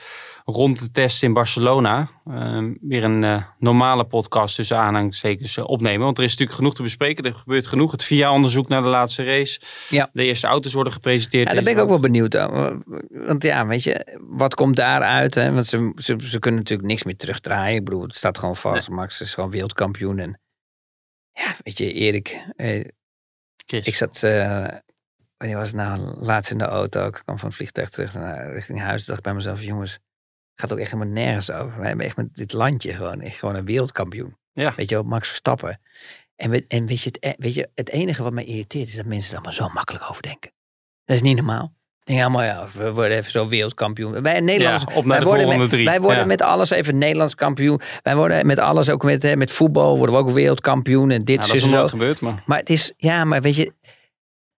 Speaker 5: rond de test in Barcelona eh, weer een eh, normale podcast tussen aanhalingstekens eh, opnemen. Want er is natuurlijk genoeg te bespreken. Er gebeurt genoeg. Het VIA-onderzoek naar de laatste race.
Speaker 6: Ja.
Speaker 5: De eerste auto's worden gepresenteerd.
Speaker 6: Ja, daar ben ik ook wel benieuwd naar. Want ja, weet je, wat komt daaruit? Hè? Want ze, ze, ze kunnen natuurlijk niks meer terugdraaien. Ik bedoel, het staat gewoon vast. Max is gewoon wereldkampioen. En ja, weet je, Erik. Eh, ik zat, eh, wanneer was het nou? Laatst in de auto. Ik kwam van het vliegtuig terug naar, richting huis. Ik dacht bij mezelf, jongens, gaat ook echt helemaal nergens over. Wij hebben echt met dit landje gewoon, echt gewoon een wereldkampioen.
Speaker 5: Ja.
Speaker 6: Weet je wel, Max Verstappen. En, we, en weet, je, het, e- weet je, het enige wat mij irriteert is dat mensen er allemaal zo makkelijk over denken. Dat is niet normaal. Denk allemaal, ja, we worden even zo wereldkampioen. Wij Nederlanders,
Speaker 5: Ja, op naar
Speaker 6: wij
Speaker 5: de
Speaker 6: worden
Speaker 5: volgende
Speaker 6: met,
Speaker 5: drie.
Speaker 6: Wij worden
Speaker 5: Ja.
Speaker 6: met alles even Nederlands kampioen. Wij worden met alles, ook met, hè, met voetbal, worden we ook wereldkampioen. En dit
Speaker 5: Ja, dat is
Speaker 6: en
Speaker 5: nooit gebeurd, maar...
Speaker 6: Maar het is, ja, maar weet je.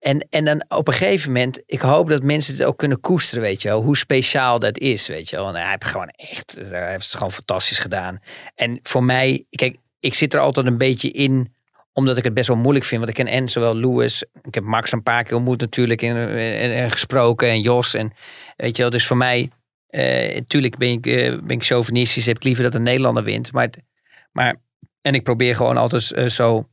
Speaker 6: En, en dan op een gegeven moment, ik hoop dat mensen het ook kunnen koesteren, weet je wel. Hoe speciaal dat is, weet je wel. En hij heeft gewoon echt, hij heeft het gewoon fantastisch gedaan. En voor mij, kijk, ik zit er altijd een beetje in, omdat ik het best wel moeilijk vind. Want ik ken en zowel Lewis, ik heb Max een paar keer ontmoet natuurlijk en, en, en gesproken. En Jos, en weet je wel. Dus voor mij, eh, tuurlijk ben ik, eh, ben ik chauvinistisch, heb ik liever dat een Nederlander wint. Maar, maar en ik probeer gewoon altijd eh, zo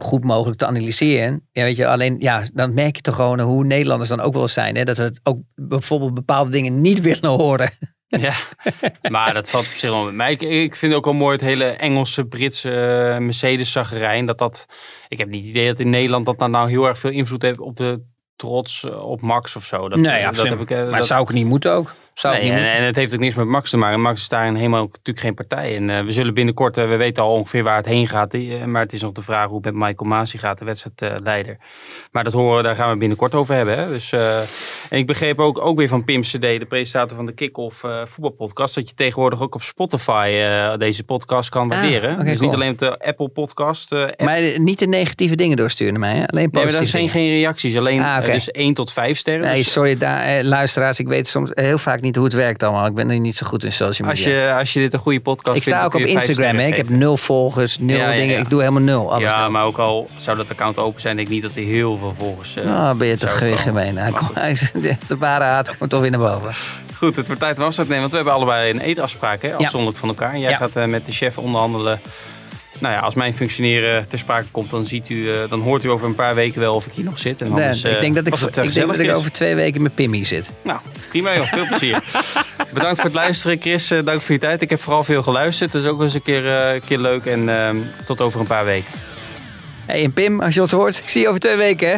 Speaker 6: goed mogelijk te analyseren. Ja, weet je, alleen ja, dan merk je toch gewoon hoe Nederlanders dan ook wel zijn. Hè? Dat we ook bijvoorbeeld bepaalde dingen niet willen horen.
Speaker 5: Ja, maar dat valt op zich wel met mij. Ik, ik vind ook wel mooi het hele Engelse, Britse eh, Mercedes-zagerijn. Dat dat, ik heb niet het idee dat in Nederland dat nou, nou heel erg veel invloed heeft op de trots eh, op Max of zo. Dat,
Speaker 6: nee,
Speaker 5: dat
Speaker 6: absoluut.
Speaker 5: heb ik, eh,
Speaker 6: maar
Speaker 5: dat-
Speaker 6: zou ik niet moeten ook. Zou
Speaker 5: Nee,
Speaker 6: niet
Speaker 5: en, het heeft ook niks met Max te maken. Max is daarin helemaal ook natuurlijk geen partij. En eh, we zullen binnenkort, eh, we weten al ongeveer waar het heen gaat. eh, maar het is nog de vraag hoe het met Michael Masi gaat, de wedstrijdleider. maar dat horen, daar gaan we binnenkort over hebben. Hè? Dus, eh, en ik begreep ook, ook weer van Pim CD, de presentator van de Kick-Off eh, voetbalpodcast, dat je tegenwoordig ook op Spotify eh, deze podcast kan
Speaker 6: Ah,
Speaker 5: waarderen.
Speaker 6: oké,
Speaker 5: dus niet alleen op de Apple podcast. app.
Speaker 6: Maar niet de negatieve dingen doorsturen naar mij. Hè? Alleen
Speaker 5: Nee, maar
Speaker 6: positieve
Speaker 5: dat zijn
Speaker 6: dingen.
Speaker 5: geen reacties. Alleen
Speaker 6: Ah,
Speaker 5: dus 1 tot 5 sterren.
Speaker 6: Nee,
Speaker 5: Dus
Speaker 6: sorry, daar, luisteraars. Ik weet soms heel vaak niet hoe het werkt allemaal. Ik ben er niet zo goed in social
Speaker 5: als
Speaker 6: media.
Speaker 5: je, als je dit een goede podcast
Speaker 6: ik
Speaker 5: vindt,
Speaker 6: sta
Speaker 5: dan
Speaker 6: ook op Instagram. Hè? Ik heb nul volgers, nul
Speaker 5: Ja, ja,
Speaker 6: dingen.
Speaker 5: ja.
Speaker 6: Ik doe helemaal nul. alles
Speaker 5: Ja,
Speaker 6: nul.
Speaker 5: maar ook al zou dat account open zijn, denk ik niet dat hij heel veel volgers uh,
Speaker 6: Nou, ben je toch weer gemeen. De ware haat komt toch weer naar boven.
Speaker 5: Goed, het wordt tijd om afstand te nemen, want we hebben allebei een eetafspraak, hè, afzonderlijk van elkaar. En jij gaat eh, met de chef onderhandelen. Nou ja, als mijn functioneren ter sprake komt, dan, ziet u, eh, dan hoort u over een paar weken wel of ik hier nog zit. En
Speaker 6: Nee,
Speaker 5: anders,
Speaker 6: ik
Speaker 5: eh,
Speaker 6: denk dat ik,
Speaker 5: het,
Speaker 6: ik, denk dat ik over twee weken met Pim hier zit.
Speaker 5: Nou, prima joh. Veel plezier. Bedankt voor het luisteren. Chris, eh, dank voor je tijd. Ik heb vooral veel geluisterd. Dat is ook wel eens een keer, een keer leuk. En ehm, tot over een paar weken.
Speaker 6: Hey, en Pim, als je ons hoort, ik zie je over twee weken. Hè?